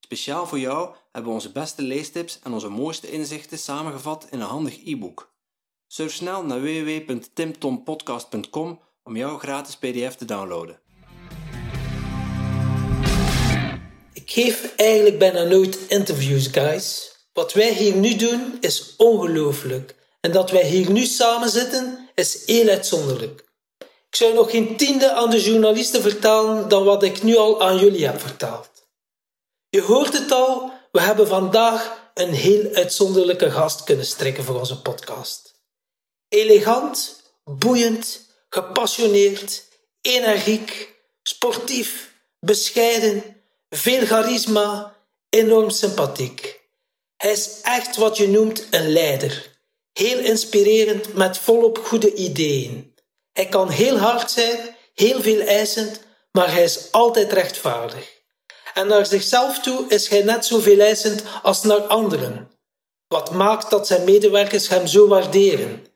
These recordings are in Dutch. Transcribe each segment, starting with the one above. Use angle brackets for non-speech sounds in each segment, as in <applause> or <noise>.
Speciaal voor jou hebben we onze beste leestips en onze mooiste inzichten samengevat in een handig e-book. Surf snel naar www.timtompodcast.com om jouw gratis pdf te downloaden. Ik geef eigenlijk bijna nooit interviews, guys. Wat wij hier nu doen is ongelooflijk. En dat wij hier nu samen zitten is heel uitzonderlijk. Ik zou nog geen tiende aan de journalisten vertellen dan wat ik nu al aan jullie heb verteld. Je hoort het al, we hebben vandaag een heel uitzonderlijke gast kunnen strikken voor onze podcast. Elegant, boeiend, gepassioneerd, energiek, sportief, bescheiden, veel charisma, enorm sympathiek. Hij is echt wat je noemt een leider. Heel inspirerend met volop goede ideeën. Hij kan heel hard zijn, heel veel eisend, maar hij is altijd rechtvaardig. En naar zichzelf toe is hij net zo eisend als naar anderen. Wat maakt dat zijn medewerkers hem zo waarderen.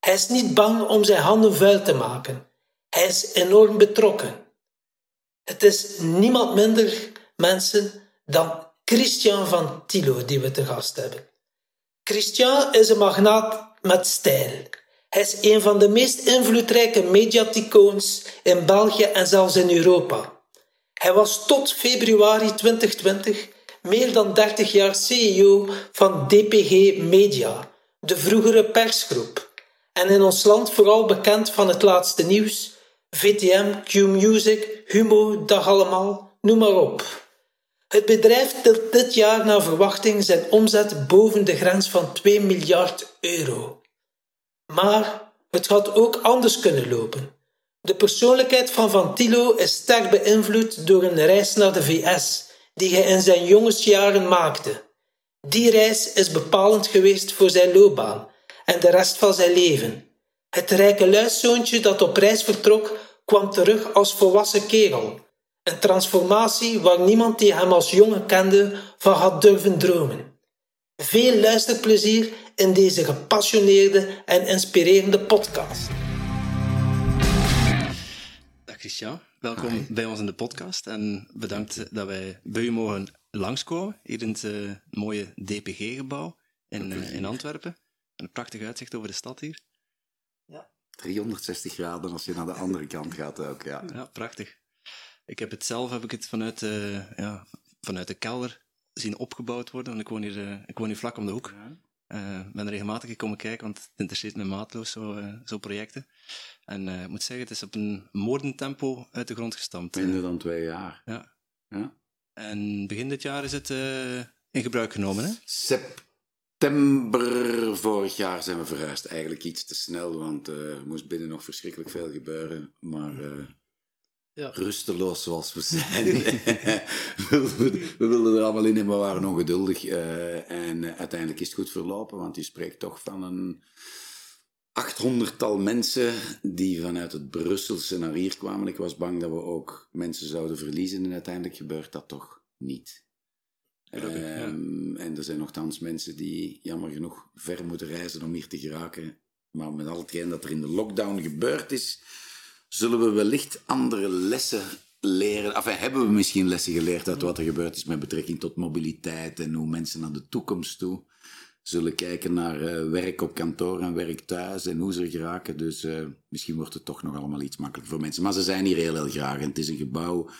Hij is niet bang om zijn handen vuil te maken. Hij is enorm betrokken. Het is niemand minder, mensen, dan Christian van Tilo die we te gast hebben. Christian is een magnaat met stijl. Hij is een van de meest invloedrijke mediaticoons in België en zelfs in Europa. Hij was tot februari 2020 meer dan 30 jaar CEO van DPG Media, de vroegere persgroep. En in ons land vooral bekend van het laatste nieuws, VTM, Q-Music, Humo, Dag Allemaal, noem maar op. Het bedrijf tilt dit jaar naar verwachting zijn omzet boven de grens van 2 miljard euro. Maar het had ook anders kunnen lopen. De persoonlijkheid van Van Tilo is sterk beïnvloed door een reis naar de VS die hij in zijn jongensjaren maakte. Die reis is bepalend geweest voor zijn loopbaan en de rest van zijn leven. Het rijke luiszoontje dat op reis vertrok, kwam terug als volwassen kerel. Een transformatie waar niemand die hem als jongen kende van had durven dromen. Veel luisterplezier in deze gepassioneerde en inspirerende podcast. Christian. Welkom bij ons in de podcast en bedankt dat wij bij u mogen langskomen hier in het uh, mooie DPG-gebouw in, uh, in Antwerpen. Een prachtig uitzicht over de stad hier. Ja. 360 graden als je naar de andere kant gaat ook, ja. Ja, prachtig. Ik heb het zelf heb ik het vanuit, uh, ja, vanuit de kelder zien opgebouwd worden, want ik woon hier, ik woon hier vlak om de hoek. Uh, ben regelmatig komen kijken, want het interesseert me maatloos, zo, zo projecten. En uh, ik moet zeggen, het is op een moordentempo uit de grond gestampt. Minder dan twee jaar. Ja. ja. En begin dit jaar is het in gebruik genomen, hè? September vorig jaar zijn we verhuisd. Eigenlijk iets te snel, want er moest binnen nog verschrikkelijk veel gebeuren. Maar ja. rusteloos zoals we zijn. <laughs> we, wilden er allemaal in en we waren ongeduldig. Uh, en uh, uiteindelijk is het goed verlopen, want je spreekt toch van een achthonderdtal mensen die vanuit het Brusselse naar hier kwamen. Ik was bang dat we ook mensen zouden verliezen en uiteindelijk gebeurt dat toch niet. Gelukkig, ja. Um, en er zijn nogthans mensen die jammer genoeg ver moeten reizen om hier te geraken. Maar met al hetgeen dat er in de lockdown gebeurd is, zullen we wellicht andere lessen leren. Enfin, hebben we misschien lessen geleerd uit wat er gebeurd is met betrekking tot mobiliteit en hoe mensen naar de toekomst toe zullen kijken naar uh, werk op kantoor en werk thuis en hoe ze geraken. Dus uh, misschien wordt het toch nog allemaal iets makkelijker voor mensen. Maar ze zijn hier heel, heel graag. En het is een gebouw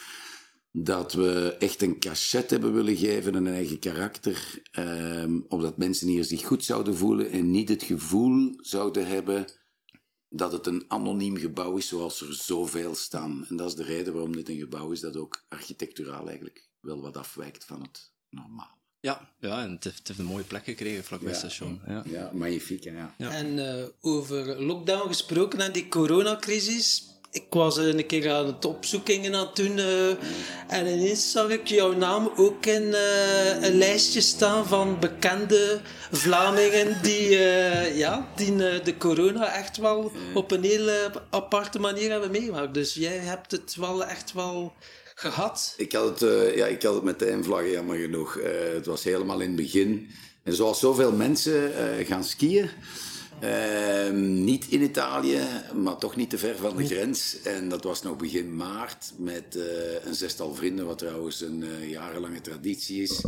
dat we echt een cachet hebben willen geven, een eigen karakter. Um, opdat mensen hier zich goed zouden voelen en niet het gevoel zouden hebben dat het een anoniem gebouw is zoals er zoveel staan. En dat is de reden waarom dit een gebouw is dat ook architecturaal eigenlijk wel wat afwijkt van het normaal. Ja, ja en het heeft, het heeft een mooie plek gekregen vlakbij het station. Ja, ja magnifiek. Ja. ja. En uh, over lockdown gesproken en die coronacrisis, ik was een keer aan het opzoekingen aan het doen. eh, en ineens zag ik jouw naam ook in eh, een lijstje staan van bekende Vlamingen die, eh, ja, die eh, de corona echt wel op een hele aparte manier hebben meegemaakt. Dus jij hebt het wel echt wel gehad. Ik had het, eh, ja, ik had het meteen vlaggen, jammer genoeg. Eh, het was helemaal in het begin. En zoals zoveel mensen eh, gaan skiën. Eh, niet in Italië, maar toch niet te ver van de grens. En dat was nog begin maart met een zestal vrienden, wat trouwens een jarenlange traditie is.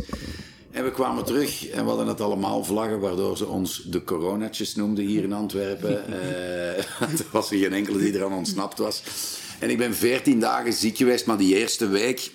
En we kwamen terug en we hadden het allemaal vlaggen, waardoor ze ons de coronatjes noemden hier in Antwerpen. <laughs> <laughs> Er was er geen enkele die eraan ontsnapt was. En ik ben veertien dagen ziek geweest, maar die eerste week,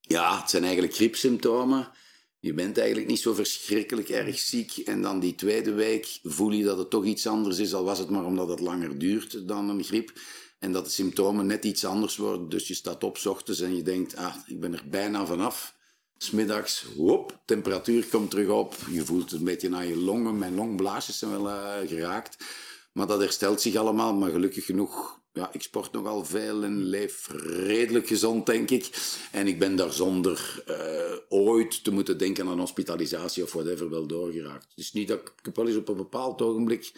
ja, het zijn eigenlijk griepsymptomen. Je bent eigenlijk niet zo verschrikkelijk erg ziek. En dan die tweede week voel je dat het toch iets anders is, al was het maar omdat het langer duurt dan een griep. En dat de symptomen net iets anders worden. Dus je staat op ochtends en je denkt, ah, ik ben er bijna vanaf. Smiddags, whoop, temperatuur komt terug op. Je voelt het een beetje aan je longen. Mijn longblaasjes zijn wel eh, geraakt. Maar dat herstelt zich allemaal. Maar gelukkig genoeg, ja, ik sport nogal veel en leef redelijk gezond, denk ik. En ik ben daar zonder eh, ooit te moeten denken aan hospitalisatie of whatever wel doorgeraakt. Dus niet dat ik, ik heb wel eens op een bepaald ogenblik,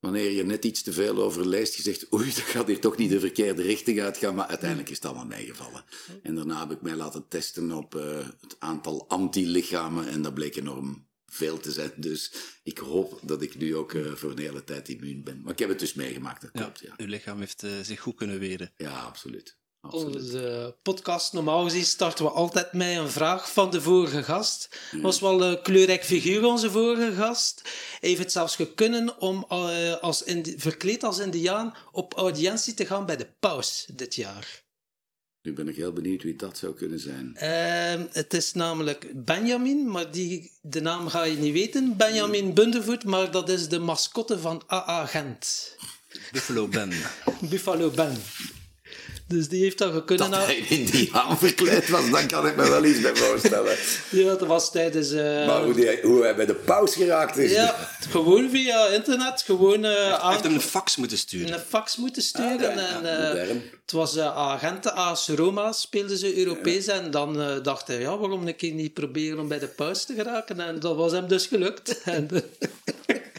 wanneer je net iets te veel over leest, gezegd, oei, dat gaat hier toch niet de verkeerde richting uitgaan. Maar uiteindelijk is het allemaal meegevallen. En daarna heb ik mij laten testen op eh, het aantal antilichamen en dat bleek enorm veel te zijn. Dus ik hoop dat ik nu ook eh, voor een hele tijd immuun ben. Maar ik heb het dus meegemaakt, dat Ja, klopt. Ja, uw lichaam heeft eh, zich goed kunnen weren. ja absoluut. absoluut. Onze podcast, normaal gezien, starten we altijd met een vraag van de vorige gast. was wel een kleurrijk figuur, onze vorige gast. Heeft het zelfs gekunnen om eh, als verkleed als indiaan op audiëntie te gaan bij de paus dit jaar. Nu ben ik heel benieuwd wie dat zou kunnen zijn. Ehm, het is namelijk Benjamin, maar die, de naam ga je niet weten. Benjamin Bundevoet, maar dat is de mascotte van AA Gent. Buffalo Ben. Buffalo Ben. Dus die heeft dat gekunnen. Dat hij in die haan verkleed was, dan kan ik me wel iets bij voorstellen. <laughs> Ja, dat was tijdens... eh, Maar hoe, die, hoe hij bij de paus geraakt is. Ja, gewoon via internet, gewoon Hij aan heeft hem een fax moeten sturen. een fax moeten sturen. Ah, ja, en, ja, eh, het was uh, Agente AS Roma, speelden ze Europees. En dan eh, dacht hij, ja, waarom een keer niet proberen om bij de paus te geraken? En dat was hem dus gelukt. <laughs> En,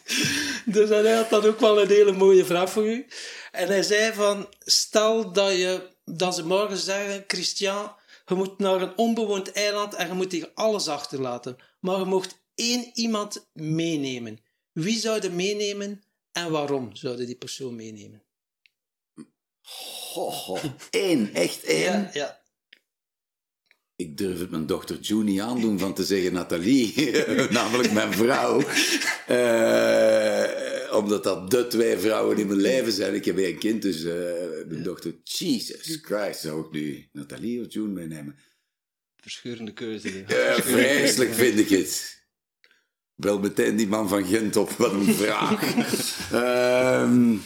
<laughs> dus hij had dan ook wel een hele mooie vraag voor u. En hij zei van, stel dat, je, dat ze morgen zeggen, Christian, je moet naar een onbewoond eiland en je moet hier alles achterlaten. Maar je mocht één iemand meenemen. Wie zou je meenemen en waarom zouden die persoon meenemen? Één, echt één. Ja, ja. Ik durf het mijn dochter June niet aandoen van te zeggen Nathalie, <laughs> namelijk mijn vrouw. Eh, omdat dat de twee vrouwen in mijn leven zijn. Ik heb één kind, dus eh, mijn dochter, Jesus Christ, zou ik nu Nathalie of June meenemen? Verscheurende keuze. Ja, vreselijk vind ik het. Bel meteen die man van Gent op, wat een vraag. <laughs> Ehm, eh,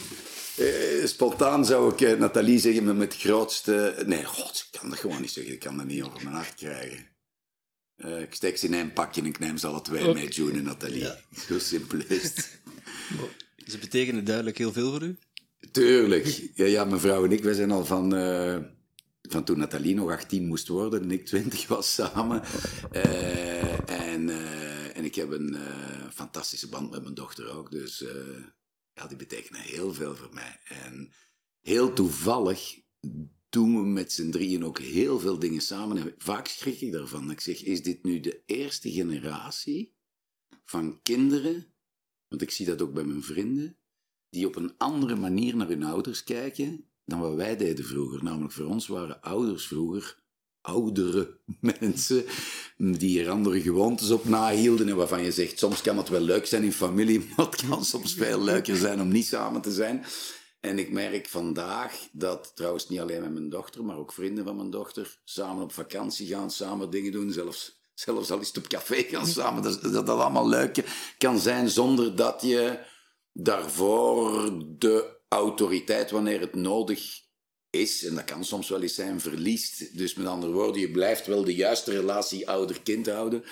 spontaan zou ik eh, Nathalie zeggen met het grootste... Nee, god, ik kan dat gewoon niet zeggen. Ik kan dat niet over mijn hart krijgen. Eh, ik steek ze in één pakje en ik neem ze alle twee mee, June en Nathalie. <laughs> Zo simpel is het. <laughs> Ze betekenen duidelijk heel veel voor u. Tuurlijk. Ja, ja, mijn vrouw en ik, wij zijn al van, eh, van toen Nathalie nog 18 moest worden en ik 20 was samen. Eh, en, eh, en ik heb een eh, fantastische band met mijn dochter ook. Dus eh, ja, die betekenen heel veel voor mij. En heel toevallig doen we met z'n drieën ook heel veel dingen samen. En vaak schrik ik daarvan. Ik zeg, is dit nu de eerste generatie van kinderen? Want ik zie dat ook bij mijn vrienden die op een andere manier naar hun ouders kijken dan wat wij deden vroeger. Namelijk voor ons waren ouders vroeger oudere <laughs> mensen die er andere gewoontes op nahielden en waarvan je zegt, soms kan het wel leuk zijn in familie, <laughs> maar het kan soms veel leuker zijn om niet samen te zijn. En ik merk vandaag dat, trouwens niet alleen met mijn dochter, maar ook vrienden van mijn dochter, samen op vakantie gaan, samen dingen doen, zelfs, zelfs al het op café gaan samen, dat dat, dat allemaal leuk kan zijn zonder dat je daarvoor de autoriteit, wanneer het nodig is, en dat kan soms wel eens zijn, verliest. Dus met andere woorden, je blijft wel de juiste relatie ouder-kind houden,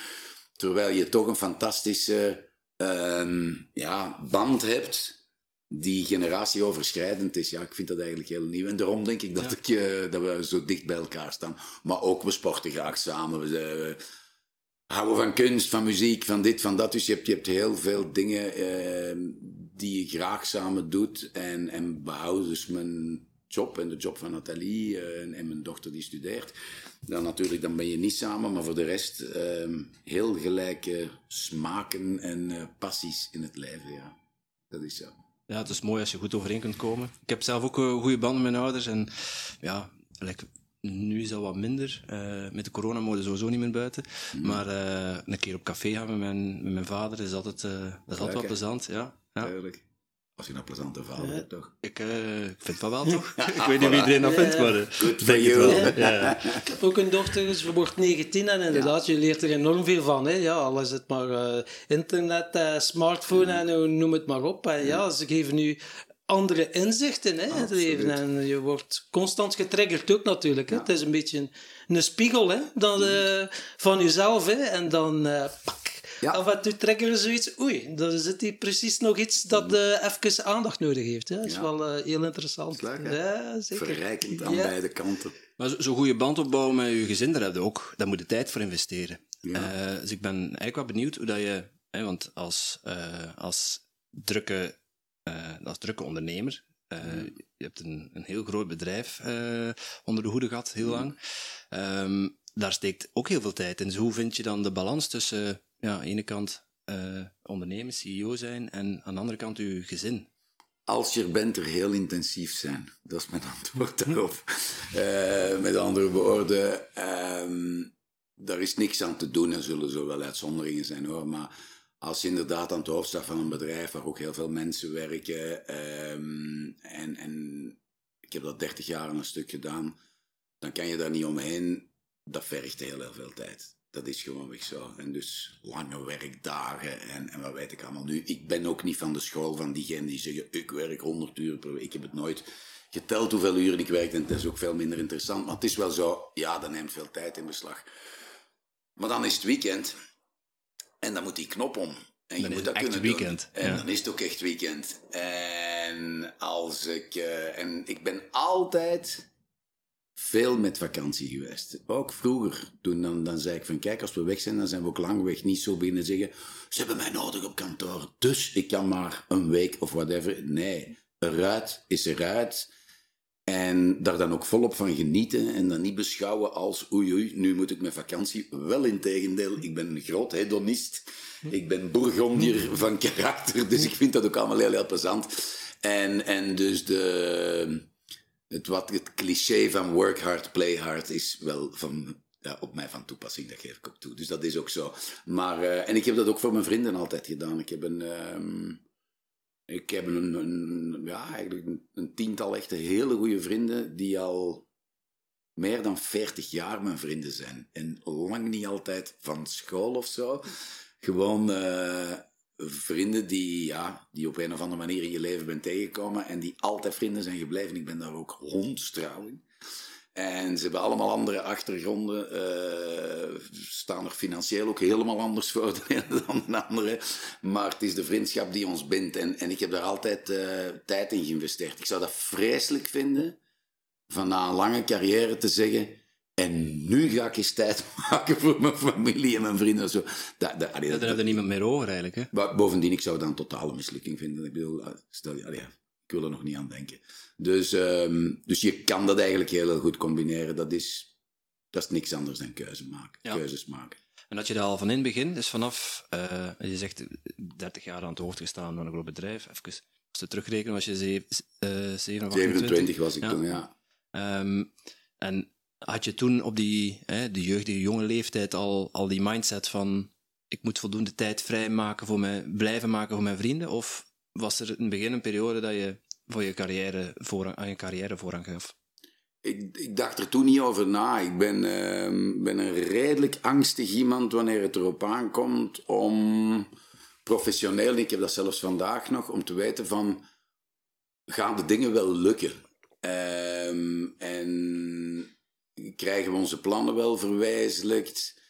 terwijl je toch een fantastische ehm, ja, band hebt die generatieoverschrijdend is. Ja, ik vind dat eigenlijk heel nieuw. En daarom denk ik dat, ik, eh, dat we zo dicht bij elkaar staan. Maar ook, we sporten graag samen. We, we houden van kunst, van muziek, van dit, van dat. Dus je hebt, je hebt heel veel dingen eh, die je graag samen doet. En, en behouden dus mijn job en de job van Nathalie eh, en, en, mijn dochter die studeert. Dan natuurlijk, dan ben je niet samen, maar voor de rest ehm, heel gelijke smaken en uh, passies in het leven, ja. Dat is zo. Ja, het is mooi als je goed overeen kunt komen. Ik heb zelf ook een goede band met mijn ouders en ja, like, nu is dat wat minder. Uh, met de corona mogen sowieso niet meer buiten. Mm. Maar uh, een keer op café gaan met mijn, met mijn vader is altijd, uh, dat is altijd wel plezant. Ja. ja. Als je een plezante vader hebt, toch? Ik, uh, ik vind van wel, toch? ik weet niet wie iedereen dat vindt, maar... Good for you. Ja. Ik heb ook een dochter, ze wordt 19 en inderdaad, je leert er enorm veel van. Hè? Ja, al is het maar uh, internet, uh, smartphone en noem het maar op. En ja, ze geven nu andere inzichten hè, in het leven. En je wordt constant getriggerd ook natuurlijk. Hè. Het is een beetje een, een spiegel hè, dan, van jezelf. Hè. En dan ja. Af en toe trekken zoiets. Oei, dan zit hier precies nog iets dat uh, even aandacht nodig heeft. Hè. Dat is wel uh, heel interessant. Leuk, ja, zeker. Verrijkend aan beide kanten. Maar zo'n zo goede band opbouwen met je gezin, daar heb je ook, daar moet je tijd voor investeren. Uh, dus ik ben eigenlijk wel benieuwd hoe dat je, hè, want als, als, drukke, als drukke ondernemer, je hebt een, een heel groot bedrijf onder de hoede gehad, heel lang. Um, daar steekt ook heel veel tijd in. Dus hoe vind je dan de balans tussen ja, aan de ene kant uh, ondernemen, CEO zijn en aan de andere kant uw gezin? Als je er bent, er heel intensief zijn. Dat is mijn <laughs> antwoord daarop. uh, met andere woorden, um, daar is niks aan te doen. Er zullen zo wel uitzonderingen zijn hoor. Maar als je inderdaad aan het hoofd staat van een bedrijf waar ook heel veel mensen werken. Um, en, en ik heb dat 30 jaar een stuk gedaan. Dan kan je daar niet omheen. Dat vergt heel, heel veel tijd. Dat is gewoon weg zo. En dus lange werkdagen en, en wat weet ik allemaal. Nu, ik ben ook niet van de school van diegenen die zeggen, ik werk 100 uur per week. Ik heb het nooit geteld hoeveel uren ik werk en het is ook veel minder interessant. Maar het is wel zo, ja, dat neemt veel tijd in beslag. Maar dan is het weekend en dan moet die knop om. En dan moet dat kunnen weekend. doen. En dan is het ook echt weekend. En als ik... Uh, en ik ben altijd veel met vakantie geweest. Ook vroeger, toen dan, dan zei ik van kijk, als we weg zijn, dan zijn we ook lang weg. Niet zo binnen zeggen, ze hebben mij nodig op kantoor, dus ik kan maar een week of whatever. Nee, eruit is eruit. En daar dan ook volop van genieten en dan niet beschouwen als oei oei, nu moet ik met vakantie. Wel in tegendeel, ik ben een groot hedonist. Ik ben bourgondier van karakter, dus ik vind dat ook allemaal heel, heel plezant. En, en dus de het, wat, het cliché van work hard, play hard is wel van, ja, op mij van toepassing, dat geef ik ook toe. Dus dat is ook zo. Maar, uh, en ik heb dat ook voor mijn vrienden altijd gedaan. Ik heb een, um, ik heb een, ja, eigenlijk een, tiental echte hele goede vrienden die al meer dan 40 jaar mijn vrienden zijn. En lang niet altijd van school of zo. Gewoon uh, vrienden die, ja, die op een of andere manier in je leven bent tegengekomen en die altijd vrienden zijn gebleven. Ik ben daar ook hondstrouw in. En ze hebben allemaal andere achtergronden, uh, staan er financieel ook helemaal anders voor <laughs> dan de andere. Maar het is de vriendschap die ons bindt en, en ik heb daar altijd uh, tijd in geïnvesteerd. Ik zou dat vreselijk vinden, van na een lange carrière te zeggen en nu ga ik eens tijd <laughs> maken voor mijn familie en mijn vrienden. Zo. Dat, dat, allee, dat, daar heb je niemand meer over eigenlijk. Hè? Maar bovendien, ik zou dat een totale mislukking vinden. Ik bedoel, eh, stel je, ik wil er nog niet aan denken. Dus, um, dus je kan dat eigenlijk heel, heel goed combineren. Dat is, dat is niks anders dan keuze maken, ja. keuzes maken. En dat je dat al van in het begin, dus vanaf, uh, je zegt 30 jaar aan het hoofd gestaan van een groot bedrijf, even als je terugrekenen was je 7 uh, 27 was ik ja. toen, ja. Um, en had je toen op die hè, de jeugdige jonge leeftijd al, al die mindset van ik moet voldoende tijd vrijmaken voor mij, blijven maken voor mijn vrienden? Of was er in het begin een periode dat je voor je carrière voorrang, aan je carrière voorrang gaf? Ik, ik dacht er toen niet over na. Ik ben, uh, ben een redelijk angstig iemand wanneer het erop aankomt om professioneel, ik heb dat zelfs vandaag nog, om te weten van gaan de dingen wel lukken? Uh, en krijgen we onze plannen wel verwezenlijkt?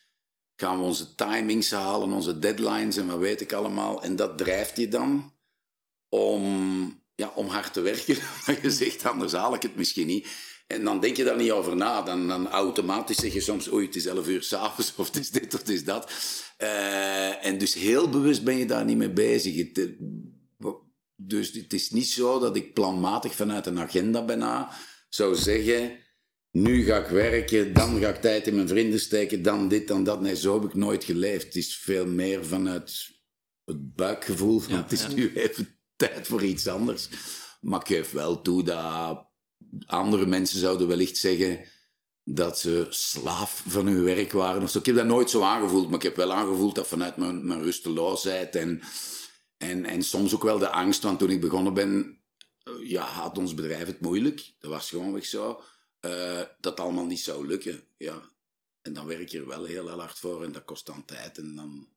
Gaan we onze timings halen, onze deadlines en wat weet ik allemaal? En dat drijft je dan om ja, om hard te werken. <laughs> Je zegt, anders haal ik het misschien niet. En dan denk je daar niet over na. Dan, dan automatisch zeg je soms, oei, het is 11 uur s'avonds, <laughs> of het is dit, of is dat. Uh, en dus heel bewust ben je daar niet mee bezig. Het, eh, dus het is niet zo dat ik planmatig vanuit een agenda bijna zou zeggen... Nu ga ik werken, dan ga ik tijd in mijn vrienden steken, dan dit, dan dat. Nee, zo heb ik nooit geleefd. Het is veel meer vanuit het buikgevoel van het is nu even tijd voor iets anders. Maar ik geef wel toe dat andere mensen zouden wellicht zeggen dat ze slaaf van hun werk waren. Of zo. Ik heb dat nooit zo aangevoeld, maar ik heb wel aangevoeld dat vanuit mijn, mijn rusteloosheid en, en, en soms ook wel de angst, want toen ik begonnen ben, eh, ja, had ons bedrijf het moeilijk. Dat was gewoonweg zo. Uh, dat allemaal niet zou lukken. Ja. En dan werk je er wel heel, heel hard voor en dat kost dan tijd. En dan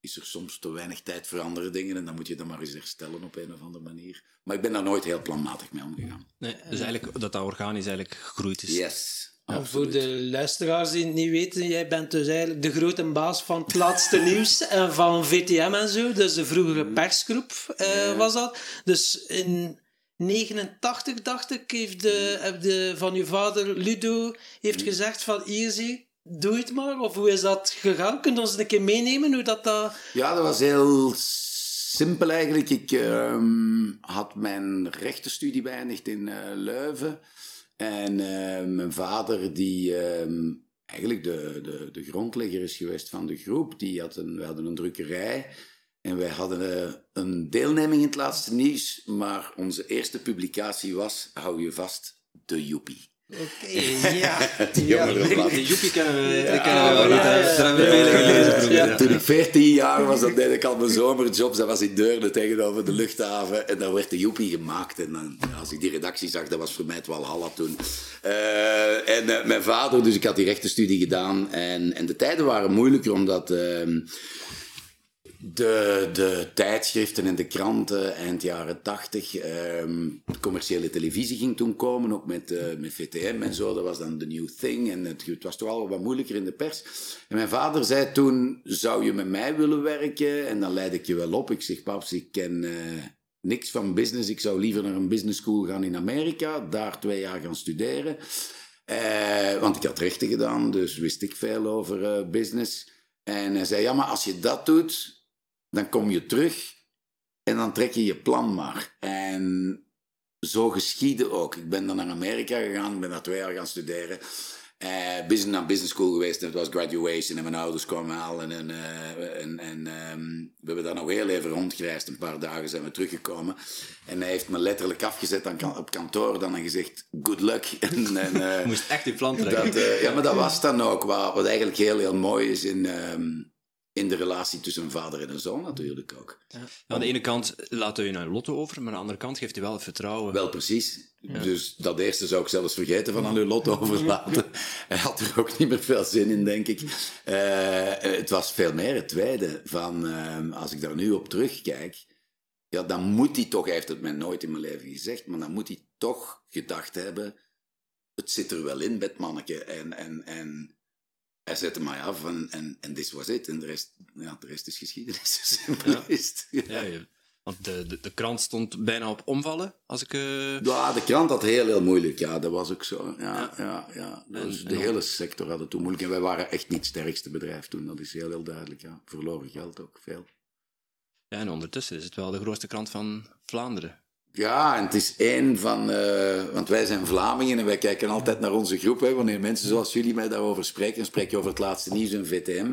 is er soms te weinig tijd voor andere dingen en dan moet je dat maar eens herstellen op een of andere manier. Maar ik ben daar nooit heel planmatig mee omgegaan. Nee, dus eigenlijk dat dat organisch eigenlijk gegroeid is. Yes. voor de luisteraars die het niet weten, jij bent dus eigenlijk de grote baas van het laatste <laughs> nieuws en van VTM en zo, dus de vroegere mm. persgroep uh, was dat. Dus in 89, dacht ik, heeft de, mm. heb de, van uw vader Ludo heeft mm. gezegd van hier zie doe het maar? Of hoe is dat gegaan? Kun je ons een keer meenemen hoe dat... dat... Ja, dat was heel simpel eigenlijk. Ik um, had mijn rechtenstudie beëindigd in uh, Leuven. En uh, mijn vader, die uh, eigenlijk de, de, de grondlegger is geweest van de groep, die had een, we hadden een drukkerij. En wij hadden uh, een deelneming in het laatste nieuws, maar onze eerste publicatie was, hou je vast, de Joepie. Oké, <laughs> ja. die ja. De Joepie kennen we, ja. kennen we wel. Daar hebben we veel gelezen. Ja. Toen ik 14 jaar was, dan deed ik al mijn zomerjobs. Dat was in Deurne tegenover de luchthaven. En dan werd de Joepie gemaakt. En dan, als ik die redactie zag, dat was voor mij het Walhalla toen. Uh, en uh, mijn vader, dus ik had die rechtenstudie gedaan. En, en de tijden waren moeilijker, omdat... Uh, de, de tijdschriften en de kranten eind jaren tachtig. Ehm, commerciële televisie ging toen komen, ook met, uh, met VTM en zo. Dat was dan de new thing. En het, het was toch wel wat moeilijker in de pers. En mijn vader zei toen, zou je met mij willen werken? En dan leid ik je wel op. Ik zeg, paps, ik ken uh, niks van business. Ik zou liever naar een business school gaan in Amerika. Daar twee jaar gaan studeren. Uh, want ik had rechten gedaan, dus wist ik veel over business. En hij zei, ja, maar als je dat doet dan kom je terug en dan trek je je plan maar. En zo geschiedde ook. Ik ben dan naar Amerika gegaan, ben daar twee jaar gaan studeren. Uh, business naar business school geweest en het was graduation en mijn ouders kwamen halen. En, uh, en, en um, we hebben daar nog heel even rondgereisd. Een paar dagen zijn we teruggekomen. En hij heeft me letterlijk afgezet aan, op kantoor dan en gezegd, good luck. <laughs> En, en, uh, Je moest echt die plan trekken. Dat, ja, maar dat was dan ook. Wat, wat eigenlijk heel, heel mooi is in... Um, in de relatie tussen een vader en een zoon natuurlijk ook. Ja. Aan de ene kant laat hij je naar Lotto over, maar aan de andere kant geeft hij wel het vertrouwen. Wel, precies. Dus dat eerste zou ik zelfs vergeten van aan uw Lotto <laughs> overlaten. hij had er ook niet meer veel zin in, denk ik. Uh, het was veel meer het tweede. Van, uh, als ik daar nu op terugkijk, ja, dan moet hij toch, hij heeft het mij nooit in mijn leven gezegd, maar dan moet hij toch gedacht hebben, het zit er wel in, bedmanneke. En, en, en hij zette mij af en, en, en this was it. En de rest, ja, de rest is geschiedenis. Simpel <laughs> ja. is het. Ja. Ja, want de, de, de, krant stond bijna op omvallen, als ik... Uh... Ja, de krant had heel, heel moeilijk. Ja, dat was ook zo. Ja, ja. ja, Dus de hele sector had het toen moeilijk. En wij waren echt niet het sterkste bedrijf toen. Dat is heel, heel duidelijk. Ja. Verloren geld ook, veel. Ja, en ondertussen is het wel de grootste krant van Vlaanderen. Ja, en het is één van... Uh, want wij zijn Vlamingen en wij kijken altijd naar onze groep. Hè, wanneer mensen zoals jullie mij daarover spreken, dan spreek je over het laatste nieuws in VTM.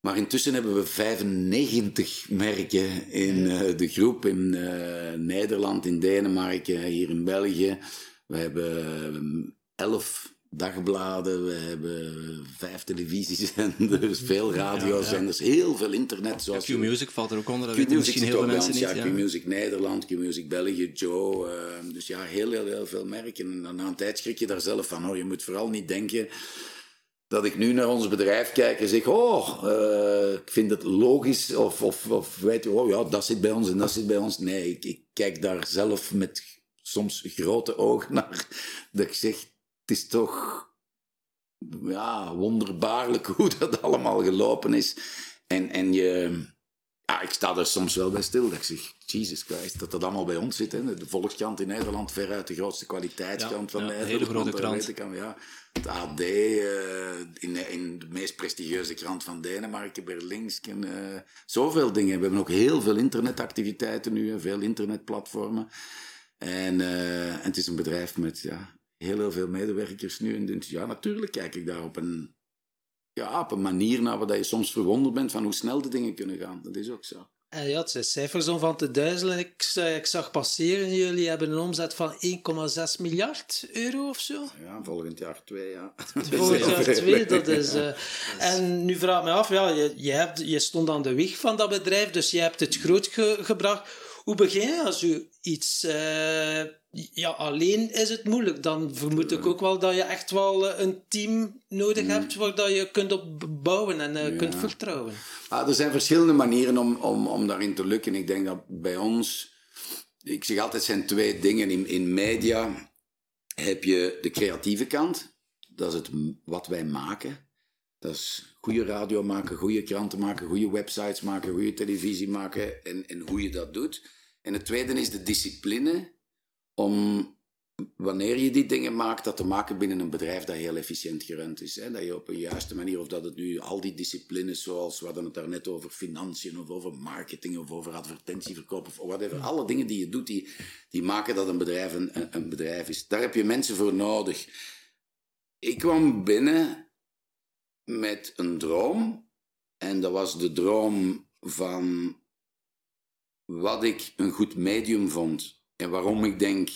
Maar intussen hebben we 95 merken in uh, de groep. In uh, Nederland, in Denemarken, hier in België. We hebben 11 dagbladen, we hebben vijf televisiezenders, veel radiozenders, heel veel internet. Zoals Q-Music valt er ook onder, dat weten misschien heel veel mensen niet. Ja, Q-Music Nederland, Q-Music België, Joe. Uh, dus ja, heel, heel, heel veel merken. En na een tijd schrik je daar zelf van. Hoor. Je moet vooral niet denken dat ik nu naar ons bedrijf kijk en zeg, oh, uh, ik vind het logisch, of, of, of weet je, oh ja, dat zit bij ons en dat zit bij ons. Nee, ik, ik kijk daar zelf met soms grote ogen <laughs> naar, dat ik zeg, het is toch ja, wonderbaarlijk <laughs> hoe dat allemaal gelopen is. En, en je, ja, ik sta er soms wel bij stil. Dat ik zeg, Jesus Christ, dat dat allemaal bij ons zit. Hè. De Volkskrant in Nederland, veruit de grootste kwaliteitskrant van ja, een Nederland. hele grote krant. weet ik al, ja. Het AD, eh, in, in de meest prestigieuze krant van Denemarken, Berlingsken. eh zoveel dingen. We hebben ook heel veel internetactiviteiten nu, hè, veel internetplatformen. En, eh, en het is een bedrijf met ja, heel, heel veel medewerkers nu. En dus, ja, natuurlijk kijk ik daar op een, ja, op een manier naar waar je soms verwonderd bent van hoe snel de dingen kunnen gaan. Dat is ook zo. En ja, het zijn cijfers om van te duizelen. Ik, za- ik zag passeren, jullie hebben een omzet van 1,6 miljard euro of zo. Ja, volgend jaar twee, ja. <laughs> Vorig jaar <laughs> twee, dat is... eh, en nu vraag ik me af, ja, je, je, hebt, je stond aan de wieg van dat bedrijf, dus je hebt het groot ge- gebracht. Hoe begin je als je iets... eh, ja, alleen is het moeilijk. Dan vermoed ik ook wel dat je echt wel eh, een team nodig hebt waar dat je kunt op bouwen en eh, kunt vertrouwen. Ah, er zijn verschillende manieren om, om, om daarin te lukken. Ik denk dat bij ons, ik zeg altijd, zijn twee dingen. In, in media heb je de creatieve kant, dat is het wat wij maken. Dat is goede radio maken, goede kranten maken, goede websites maken, goede televisie maken en, en hoe je dat doet. En het tweede is de discipline om wanneer je die dingen maakt, dat te maken binnen een bedrijf dat heel efficiënt gerund is. Hè? Dat je op een juiste manier, of dat het nu al die disciplines, zoals we hadden het daarnet over financiën, of over marketing, of over advertentieverkoop, of whatever. Alle dingen die je doet, die, die maken dat een bedrijf een, een, een bedrijf is. Daar heb je mensen voor nodig. Ik kwam binnen met een droom. En dat was de droom van wat ik een goed medium vond. En waarom ik denk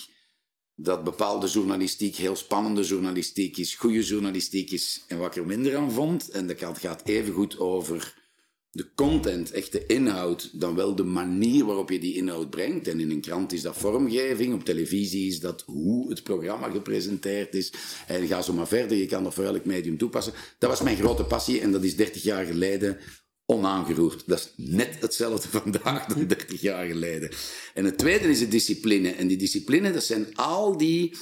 dat bepaalde journalistiek heel spannende journalistiek is, goede journalistiek is en wat ik er minder aan vond. En dat gaat- even goed over de content, echt de inhoud, dan wel de manier waarop je die inhoud brengt. En in een krant is dat vormgeving, op televisie is dat hoe het programma gepresenteerd is. En ga zo maar verder, je kan dat voor elk medium toepassen. Dat was mijn grote passie en dat is 30 jaar geleden onaangeroerd. Dat is net hetzelfde <laughs> vandaag dan 30 jaar geleden. En het tweede is de discipline. En die discipline, dat zijn al die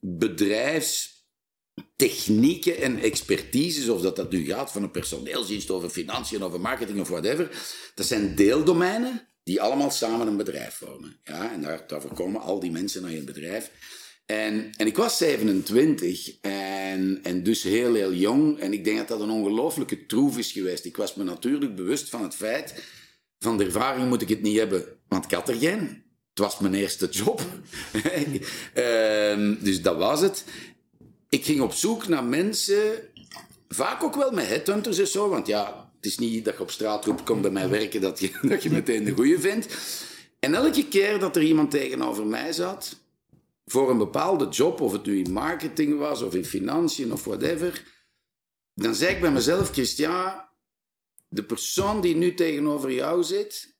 bedrijfstechnieken en expertises, of dat dat nu gaat van een personeelsdienst over financiën, over marketing of whatever. Dat zijn deeldomeinen die allemaal samen een bedrijf vormen. Ja, en daar, daarvoor komen al die mensen naar je bedrijf. En, en ik was 27 en, en dus heel, heel jong. En ik denk dat dat een ongelooflijke troef is geweest. Ik was me natuurlijk bewust van het feit, van de ervaring moet ik het niet hebben, want ik had er geen. Het was mijn eerste job. <laughs> Ehm, dus dat was het. Ik ging op zoek naar mensen, vaak ook wel met headhunters en zo, want ja, het is niet dat je op straat roept, kom bij mij werken, dat je, <laughs> dat je meteen de goeie vindt. En elke keer dat er iemand tegenover mij zat, voor een bepaalde job, of het nu in marketing was, of in financiën, of whatever, dan zei ik bij mezelf, Christian, de persoon die nu tegenover jou zit,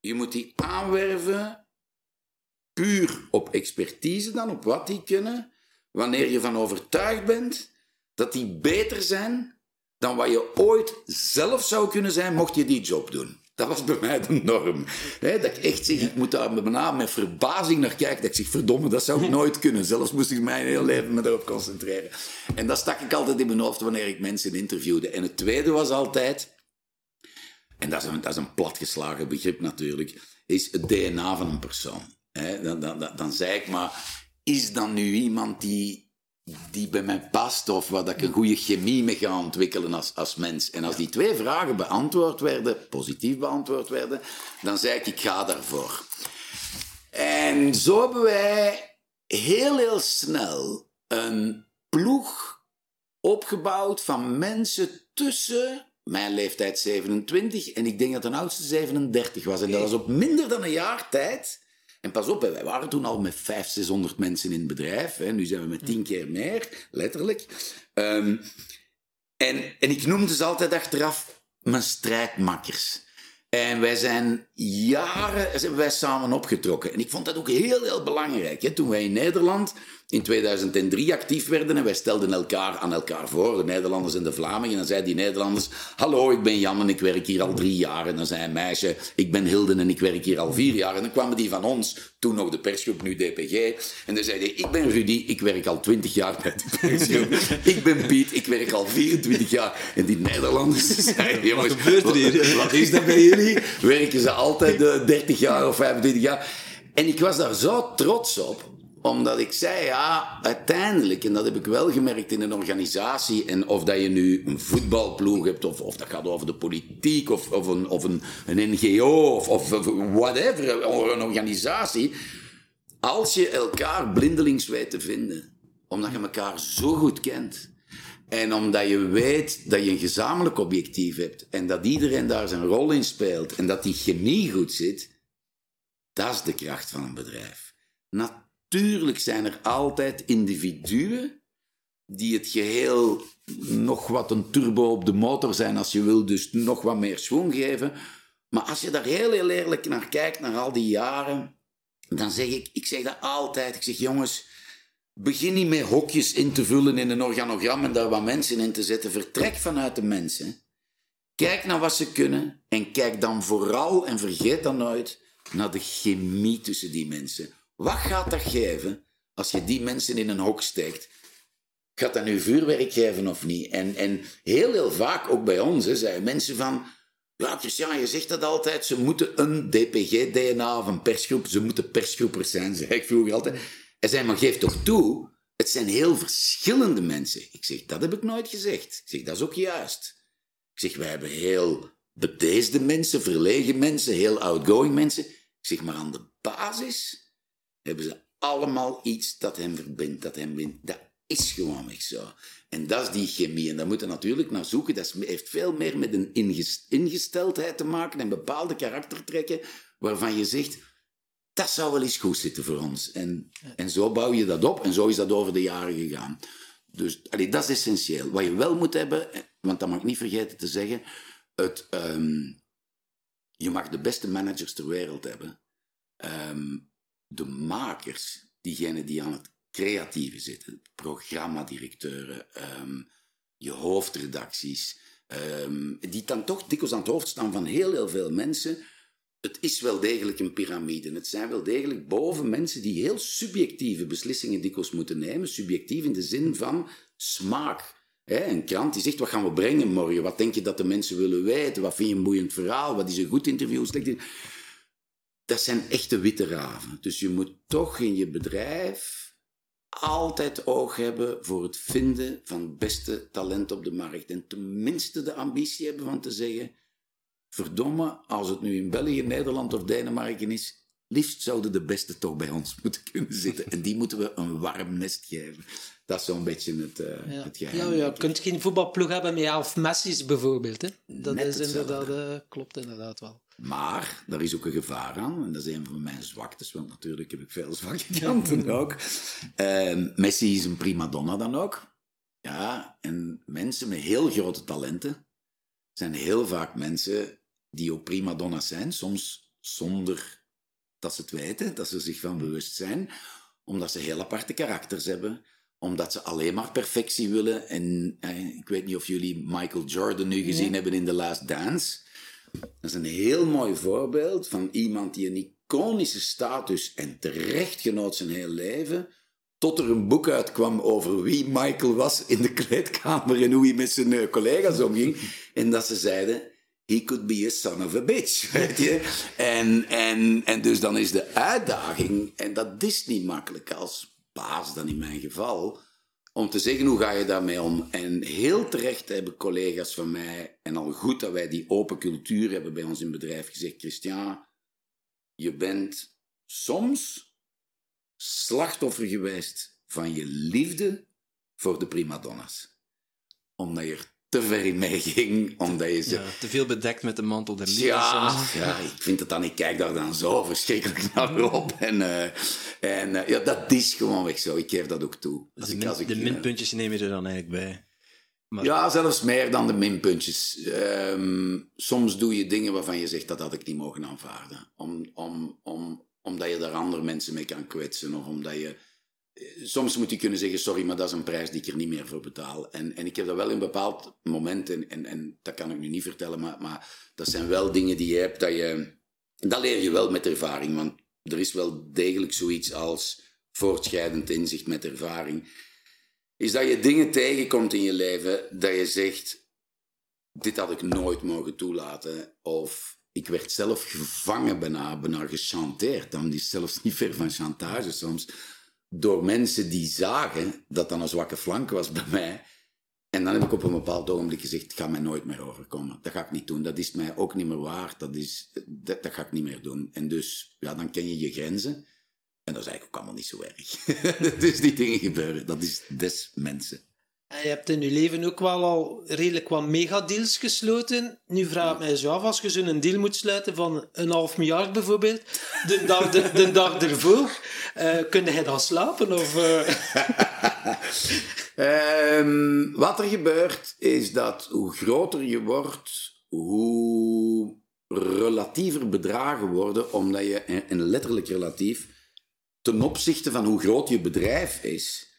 je moet die aanwerven puur op expertise dan, op wat die kunnen, wanneer je van overtuigd bent dat die beter zijn dan wat je ooit zelf zou kunnen zijn, mocht je die job doen. Dat was bij mij de norm. Dat ik echt zeg, ik moet daar met, name met verbazing naar kijken. Dat ik zeg, verdomme, dat zou ik nooit kunnen. Zelfs moest ik mijn hele leven me daarop concentreren. En dat stak ik altijd in mijn hoofd wanneer ik mensen interviewde. En het tweede was altijd, en dat is een, dat is een platgeslagen begrip natuurlijk, is het DNA van een persoon. Dan, dan, dan, dan zei ik maar, is dan nu iemand die, die bij mij past of waar dat ik een goede chemie mee ga ontwikkelen als, als mens? En als die twee vragen beantwoord werden, positief beantwoord werden, dan zei ik, ik ga daarvoor. En zo hebben wij heel, heel snel een ploeg opgebouwd van mensen tussen mijn leeftijd 27 en ik denk dat de oudste 37 was. En dat was op minder dan een jaar tijd. En pas op, wij waren toen al met 500, 600 mensen in het bedrijf. Hè. Nu zijn we met tien keer meer, letterlijk. Ehm, en, en ik noemde ze altijd achteraf mijn strijdmakkers. En wij zijn jaren wij samen opgetrokken. En ik vond dat ook heel, heel belangrijk. Hè. Toen wij in Nederland in 2003 actief werden en wij stelden elkaar aan elkaar voor, de Nederlanders en de Vlamingen. En dan zeiden die Nederlanders, hallo, ik ben Jan en ik werk hier al drie jaar. En dan zei een meisje, ik ben Hilden en ik werk hier al vier jaar. En dan kwamen die van ons, toen nog de persgroep, nu DPG. En dan zeiden ik ben Rudy, ik werk al twintig jaar bij de persgroep. ik ben Piet, ik werk al 24 jaar. En die Nederlanders <laughs> zeiden, jongens, wat, gebeurt er hier? wat is dat bij jullie? Werken ze altijd 30 jaar of 25 jaar? En ik was daar zo trots op, omdat ik zei, ja, uiteindelijk, en dat heb ik wel gemerkt in een organisatie, en of dat je nu een voetbalploeg hebt, of, of dat gaat over de politiek, of, of, een, of een, een NGO, of, of, whatever, een organisatie, als je elkaar blindelings weet te vinden, omdat je elkaar zo goed kent, en omdat je weet dat je een gezamenlijk objectief hebt, en dat iedereen daar zijn rol in speelt, en dat die chemie goed zit, dat is de kracht van een bedrijf. Natuurlijk zijn er altijd individuen die het geheel nog wat een turbo op de motor zijn als je wil, dus nog wat meer schoon geven. Maar als je daar heel, heel eerlijk naar kijkt, naar al die jaren, dan zeg ik, ik zeg dat altijd, ik zeg jongens, begin niet met hokjes in te vullen in een organogram en daar wat mensen in te zetten. Vertrek vanuit de mensen. Kijk naar wat ze kunnen en kijk dan vooral, en vergeet dat nooit, naar de chemie tussen die mensen. Wat gaat dat geven als je die mensen in een hok steekt? Gaat dat nu vuurwerk geven of niet? En, en heel, heel vaak, ook bij ons, hè, zeiden mensen van... Ja, Christian, je zegt dat altijd. Ze moeten een DPG-DNA of een persgroep... Ze moeten persgroepers zijn, <laughs> zei ik vroeger altijd. En zei, maar geef toch toe... Het zijn heel verschillende mensen. Ik zeg, dat heb ik nooit gezegd. Ik zeg, dat is ook juist. Ik zeg, wij hebben heel bedeesde mensen, verlegen mensen, heel outgoing mensen. Ik zeg, maar aan de basis hebben ze allemaal iets dat hem verbindt, dat hem bindt. Dat is gewoon echt zo. En dat is die chemie. En daar moeten natuurlijk naar zoeken. Dat heeft veel meer met een ingesteldheid te maken en bepaalde karaktertrekken waarvan je zegt, dat zou wel eens goed zitten voor ons. En, en zo bouw je dat op en zo is dat over de jaren gegaan. Dus allee, dat is essentieel. Wat je wel moet hebben, want dat mag ik niet vergeten te zeggen, het, um, je mag de beste managers ter wereld hebben. Um, de makers, diegenen die aan het creatieve zitten, programmadirecteuren, um, je hoofdredacties, um, die dan toch dikwijls aan het hoofd staan van heel, heel veel mensen. Het is wel degelijk een piramide. Het zijn wel degelijk boven mensen die heel subjectieve beslissingen dikwijls moeten nemen. Subjectief in de zin van smaak. een krant die zegt, wat gaan we brengen morgen? Wat denk je dat de mensen willen weten? Wat vind je een boeiend verhaal? Wat is een goed interview? Dat zijn echte witte raven. Dus je moet toch in je bedrijf altijd oog hebben voor het vinden van het beste talent op de markt. En tenminste de ambitie hebben van te zeggen: verdomme, als het nu in België, Nederland of Denemarken is, liefst zouden de beste toch bij ons moeten kunnen zitten. En die moeten we een warm nest geven. Dat is zo'n beetje het, uh, ja. het geheim. Ja, ja, je kunt geen voetbalploeg hebben met elf Messi's bijvoorbeeld. Hè? Dat is inderdaad, uh, klopt inderdaad wel. Maar daar is ook een gevaar aan, en dat is een van mijn zwaktes, want natuurlijk heb ik veel zwakke kanten ook. Uh, Messi is een prima donna dan ook. Ja, en mensen met heel grote talenten zijn heel vaak mensen die ook prima donna's zijn, soms zonder dat ze het weten, dat ze zich van bewust zijn, omdat ze heel aparte karakters hebben, omdat ze alleen maar perfectie willen. En eh, ik weet niet of jullie Michael Jordan nu gezien hebben in The Last Dance. Dat is een heel mooi voorbeeld van iemand die een iconische status en terecht genoot zijn heel leven, tot er een boek uitkwam over wie Michael was in de kleedkamer en hoe hij met zijn eh, collega's omging. En dat ze zeiden, he could be a son of a bitch. <laughs> En, en, en dus dan is de uitdaging, en dat is niet makkelijk als baas dan in mijn geval, om te zeggen hoe ga je daarmee om. En heel terecht hebben collega's van mij, en al goed dat wij die open cultuur hebben bij ons in bedrijf, gezegd: Christian, je bent soms slachtoffer geweest van je liefde voor de primadonna's. Omdat je er te ver in meeging, omdat je ze... Ja, te veel bedekt met de mantel der liefde ja, soms. Ja, ik vind het dan, ik kijk daar dan zo verschrikkelijk naar op. En, uh, en uh, ja, dat is gewoon weg zo. Ik geef dat ook toe. Dus de, ik, min- als ik, de uh, minpuntjes neem je er dan eigenlijk bij. Maar Ja, zelfs meer dan de minpuntjes. Ehm, soms doe je dingen waarvan je zegt dat had ik niet mogen aanvaarden. Om, om, om, omdat je daar andere mensen mee kan kwetsen. Of omdat je... soms moet je kunnen zeggen, sorry, maar dat is een prijs die ik er niet meer voor betaal. En, en ik heb dat wel in bepaald moment, en, en, en dat kan ik nu niet vertellen, maar, maar dat zijn wel dingen die je hebt, dat je... Dat leer je wel met ervaring, want er is wel degelijk zoiets als voortschrijdend inzicht met ervaring. Is dat je dingen tegenkomt in je leven, dat je zegt, dit had ik nooit mogen toelaten, of ik werd zelf gevangen bijna, bijna gechanteerd. Dan is zelfs niet ver van chantage soms. Door mensen die zagen dat dat een zwakke flank was bij mij. En dan heb ik op een bepaald ogenblik gezegd: het gaat mij nooit meer overkomen. Dat ga ik niet doen. Dat is mij ook niet meer waard. Dat, is, dat, dat ga ik niet meer doen. En dus, ja, dan ken je je grenzen. En dat is eigenlijk ook allemaal niet zo erg. <laughs> dus die dingen gebeuren. Dat is des mensen. Je hebt in je leven ook wel al redelijk wat megadeals gesloten. Nu vraag ik mij zo af, als je zo'n deal moet sluiten van een half miljard bijvoorbeeld, de dag, de, de dag ervoor, uh, kun je dan slapen? Of, uh... um, <laughs> wat er gebeurt, is dat hoe groter je wordt, hoe relatiever bedragen worden, omdat je, en letterlijk relatief, ten opzichte van hoe groot je bedrijf is,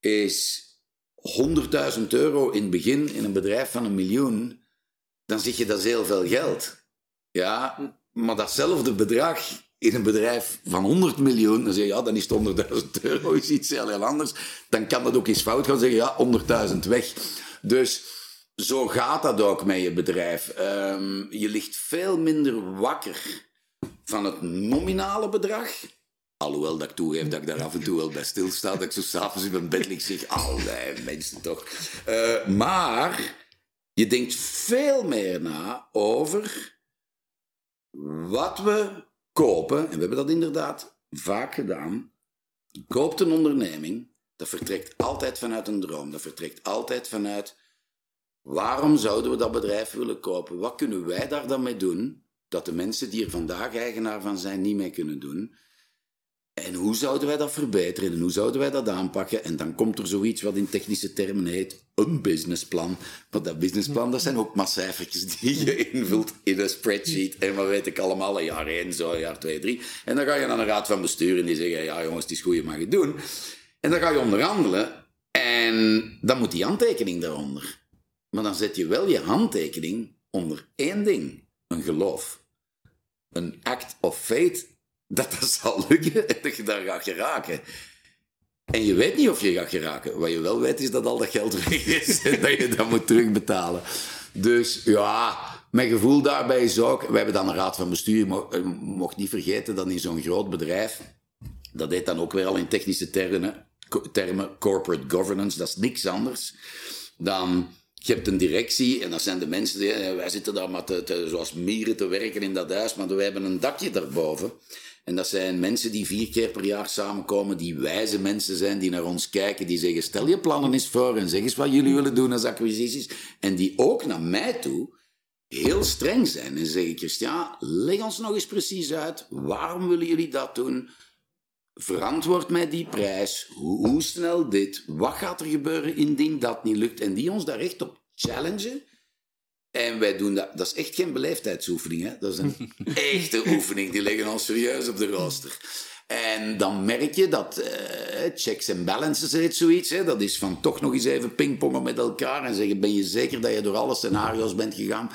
is 100.000 euro in het begin in een bedrijf van een miljoen, dan zeg je dat is heel veel geld. Ja, maar datzelfde bedrag in een bedrijf van 100 miljoen, dan zeg je ja, dan is het 100.000 euro, is iets heel, heel anders. Dan kan dat ook eens fout gaan zeggen, ja, 100.000 weg. Dus zo gaat dat ook met je bedrijf. Um, je ligt veel minder wakker van het nominale bedrag Alhoewel dat ik toegeef dat ik daar af en toe wel bij stilsta. Dat ik zo s'avonds in mijn bed lig zeg, allee, mensen toch. Uh, maar je denkt veel meer na over wat we kopen. En we hebben dat inderdaad vaak gedaan. Je koopt een onderneming. Dat vertrekt altijd vanuit een droom. Dat vertrekt altijd vanuit... Waarom zouden we dat bedrijf willen kopen? Wat kunnen wij daar dan mee doen? Dat de mensen die er vandaag eigenaar van zijn niet mee kunnen doen. En hoe zouden wij dat verbeteren en hoe zouden wij dat aanpakken? En dan komt er zoiets wat in technische termen heet een businessplan. Maar dat businessplan, dat zijn ook maar cijfertjes die je invult in een spreadsheet. En wat weet ik allemaal, een jaar één, zo, jaar twee, drie. En dan ga je naar een raad van bestuur en die zeggen, ja jongens, het is goed, je mag het doen. En dan ga je onderhandelen en dan moet die handtekening daaronder. Maar dan zet je wel je handtekening onder één ding. Een geloof. Een act of faith dat dat zal lukken <laughs> en dat je daar gaat geraken. En je weet niet of je gaat geraken. Wat je wel weet is dat al dat geld weg is <laughs> en dat je dat moet terugbetalen. Dus ja, mijn gevoel daarbij is ook... We hebben dan een raad van bestuur. Je mocht, mocht niet vergeten dat in zo'n groot bedrijf... Dat heet dan ook weer al in technische termen, termen corporate governance. Dat is niks anders dan... Je hebt een directie en dat zijn de mensen die... Wij zitten daar maar te, zoals mieren te werken in dat huis, maar wij hebben een dakje daarboven. En dat zijn mensen die vier keer per jaar samenkomen, die wijze mensen zijn, die naar ons kijken, die zeggen: stel je plannen eens voor en zeg eens wat jullie willen doen als acquisities. En die ook naar mij toe heel streng zijn en zeggen: Christian, leg ons nog eens precies uit, waarom willen jullie dat doen? Verantwoord mij die prijs, hoe, hoe snel dit, wat gaat er gebeuren indien dat niet lukt? En die ons daar echt op challengen. En wij doen dat. Dat is echt geen beleefdheidsoefening. Hè? Dat is een <laughs> echte oefening. Die liggen ons serieus op de rooster. En dan merk je dat uh, checks en balances heet zoiets. Hè? Dat is van toch nog eens even pingpongen met elkaar en zeggen: Ben je zeker dat je door alle scenario's bent gegaan?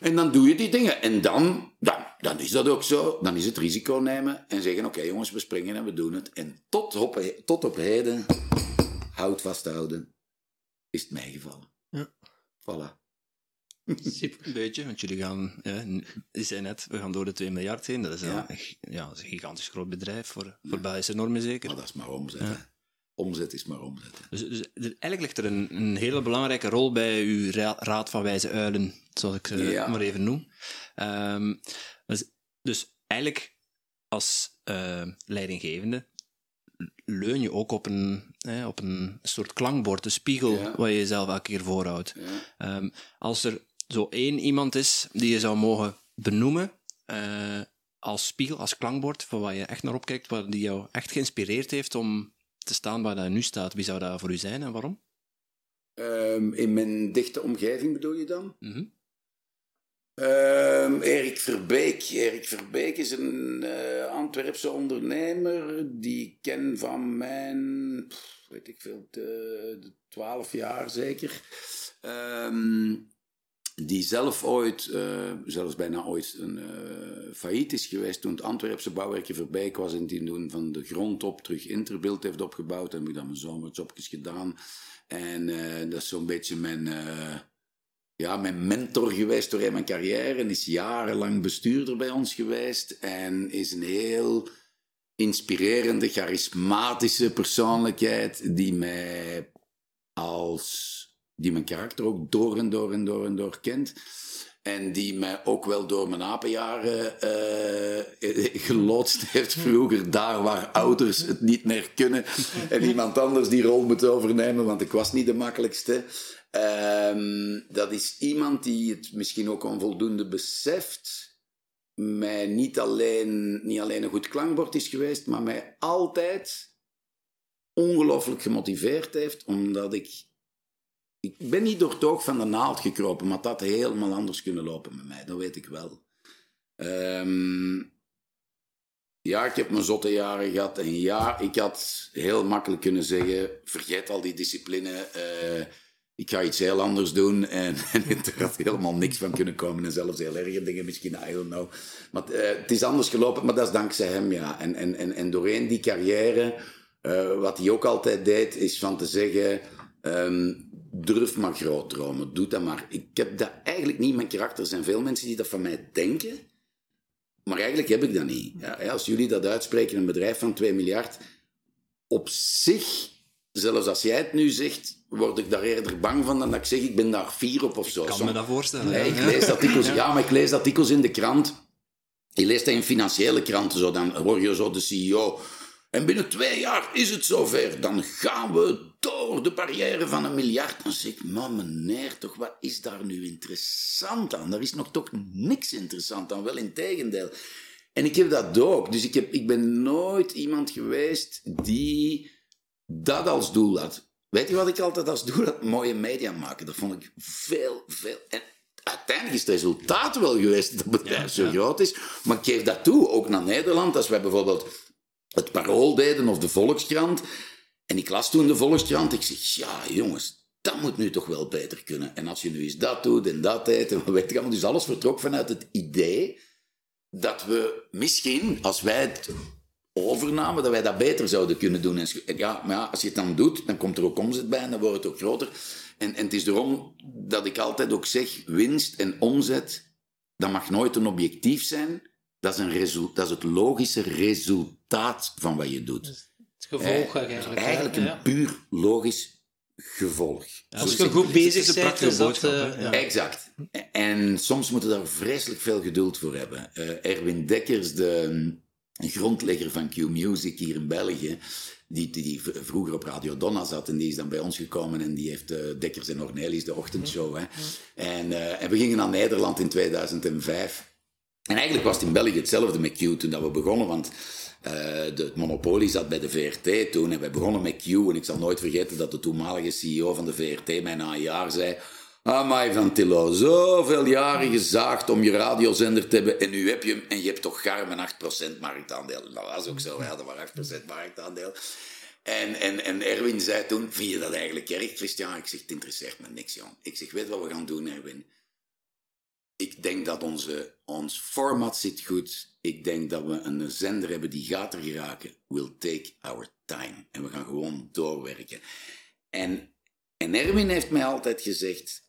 En dan doe je die dingen. En dan, dan, dan is dat ook zo. Dan is het risico nemen en zeggen: Oké jongens, we springen en we doen het. En tot op, tot op heden, houd vasthouden, is het mij gevallen. Ja. Voilà. Een beetje, want jullie gaan, je zei net, we gaan door de 2 miljard heen. Dat is, ja. Een, ja, een gigantisch groot bedrijf voor, voor Belgische normen zeker. Maar dat is maar omzet. Omzet is maar omzet. Dus, dus, eigenlijk ligt er een, een hele belangrijke rol bij uw raad van wijze uilen, zoals ik ze maar even noem. Um, dus, dus, eigenlijk als uh, leidinggevende leun je ook op een, op een soort klankbord, een spiegel, ja. waar je jezelf elke keer voorhoudt. Ja. Um, als er zo één iemand is die je zou mogen benoemen uh, als spiegel, als klankbord, van waar je echt naar opkijkt, waar die jou echt geïnspireerd heeft om te staan waar dat nu staat, wie zou dat voor u zijn en waarom? Um, in mijn dichte omgeving bedoel je dan? Mm -hmm. Ehm, Erik Verbeek. Erik Verbeek is een uh, Antwerpse ondernemer die ik ken van mijn, pff, weet ik veel, twaalf jaar zeker. Ehm, die zelf ooit, uh, zelfs bijna ooit, een uh, failliet is geweest toen het Antwerpse bouwwerkje Verbeek was en die toen van de grond op terug Interbeeld heeft opgebouwd. En heb ik dan mijn zomerjobjes gedaan. En dat is zo'n beetje mijn ja, mijn mentor geweest door mijn carrière. En is jarenlang bestuurder bij ons geweest. En is een heel inspirerende, charismatische persoonlijkheid die mij als... die mijn karakter ook door en door en door en door kent. En die mij ook wel door mijn apenjaren uh, <laughs> geloodst heeft vroeger. Daar waar ouders het niet meer kunnen. <laughs> En iemand anders die rol moet overnemen, want ik was niet de makkelijkste. Um, dat is iemand die het misschien ook onvoldoende beseft. Mij niet alleen, niet alleen een goed klankbord is geweest, maar mij altijd ongelooflijk gemotiveerd heeft, omdat ik... Ik ben niet door het van de naald gekropen, maar dat had helemaal anders kunnen lopen met mij, dat weet ik wel. Um, ja, ik heb mijn zotte jaren gehad. En ja, ik had heel makkelijk kunnen zeggen: vergeet al die discipline. Uh, ik ga iets heel anders doen. <laughs> En, en er had helemaal niks van kunnen komen. En zelfs heel erge dingen misschien, I don't know. Maar uh, het is anders gelopen, maar dat is dankzij hem, ja. En, en, en, en doorheen die carrière, uh, wat hij ook altijd deed, is van te zeggen... Um, durf maar groot dromen, doe dat maar. Ik heb dat eigenlijk niet, mijn karakter. Er zijn veel mensen die dat van mij denken. Maar eigenlijk heb ik dat niet. Ja, als jullie dat uitspreken, een bedrijf van 2 miljard... Op zich, zelfs als jij het nu zegt word ik daar eerder bang van dan dat ik zeg, ik ben daar vier op of zo. Ik kan me dat voorstellen. Nee, ik lees artikels, ja, maar ik lees artikels in de krant. Je leest dat in financiële kranten, zo, dan hoor je zo de CEO. En binnen twee jaar is het zover. Dan gaan we door de barrière van een miljard. Dan zeg ik, man meneer, toch, wat is daar nu interessant aan? Er is nog toch niks interessant aan, wel in tegendeel. En ik heb dat ook. Dus ik, heb, ik ben nooit iemand geweest die dat als doel had. Weet je wat ik altijd als doe? Dat mooie media maken. Dat vond ik veel, veel. En uiteindelijk is het resultaat wel geweest dat het bedrijf zo groot is. Maar ik geef dat toe, ook naar Nederland. Als wij bijvoorbeeld het Parool deden of de Volkskrant. En ik las toen de Volkskrant. Ik zeg, ja jongens, dat moet nu toch wel beter kunnen. En als je nu eens dat doet en dat deed en weet je Dus alles vertrok vanuit het idee dat we misschien, als wij het overname, dat wij dat beter zouden kunnen doen. En ja, maar ja, als je het dan doet, dan komt er ook omzet bij en dan wordt het ook groter. En, en het is daarom dat ik altijd ook zeg, winst en omzet, dat mag nooit een objectief zijn. Dat is, een dat is het logische resultaat van wat je doet. Het gevolg eigenlijk. Eigenlijk een puur logisch gevolg. als je goed bezig bent, is dat... Uh, Exact. En soms moeten we daar vreselijk veel geduld voor hebben. Uh, Erwin Dekkers, de grondlegger van Q-Music hier in België, die, die, vroeger op Radio Donna zat en die is dan bij ons gekomen en die heeft uh, Dekkers en Ornelis, de ochtendshow. Hè. En, uh, en we gingen naar Nederland in 2005. En eigenlijk was het in België hetzelfde met Q toen dat we begonnen, want uh, de, het monopolie zat bij de VRT toen en wij begonnen met Q. En ik zal nooit vergeten dat de toenmalige CEO van de VRT mij na een jaar zei Amai van Tillo, zoveel jaren gezaagd om je radiozender te hebben en nu heb je hem en je hebt toch garm een 8% marktaandeel. Dat was ook zo, we hadden maar 8% marktaandeel. En, en, en Erwin zei toen, vind je dat eigenlijk erg, Christian? Ik zeg, het interesseert me niks, jong. Ik zeg, weet wat we gaan doen, Erwin? Ik denk dat onze, ons format zit goed. Ik denk dat we een zender hebben die gaat er geraken. We'll take our time. En we gaan gewoon doorwerken. En, en Erwin heeft mij altijd gezegd,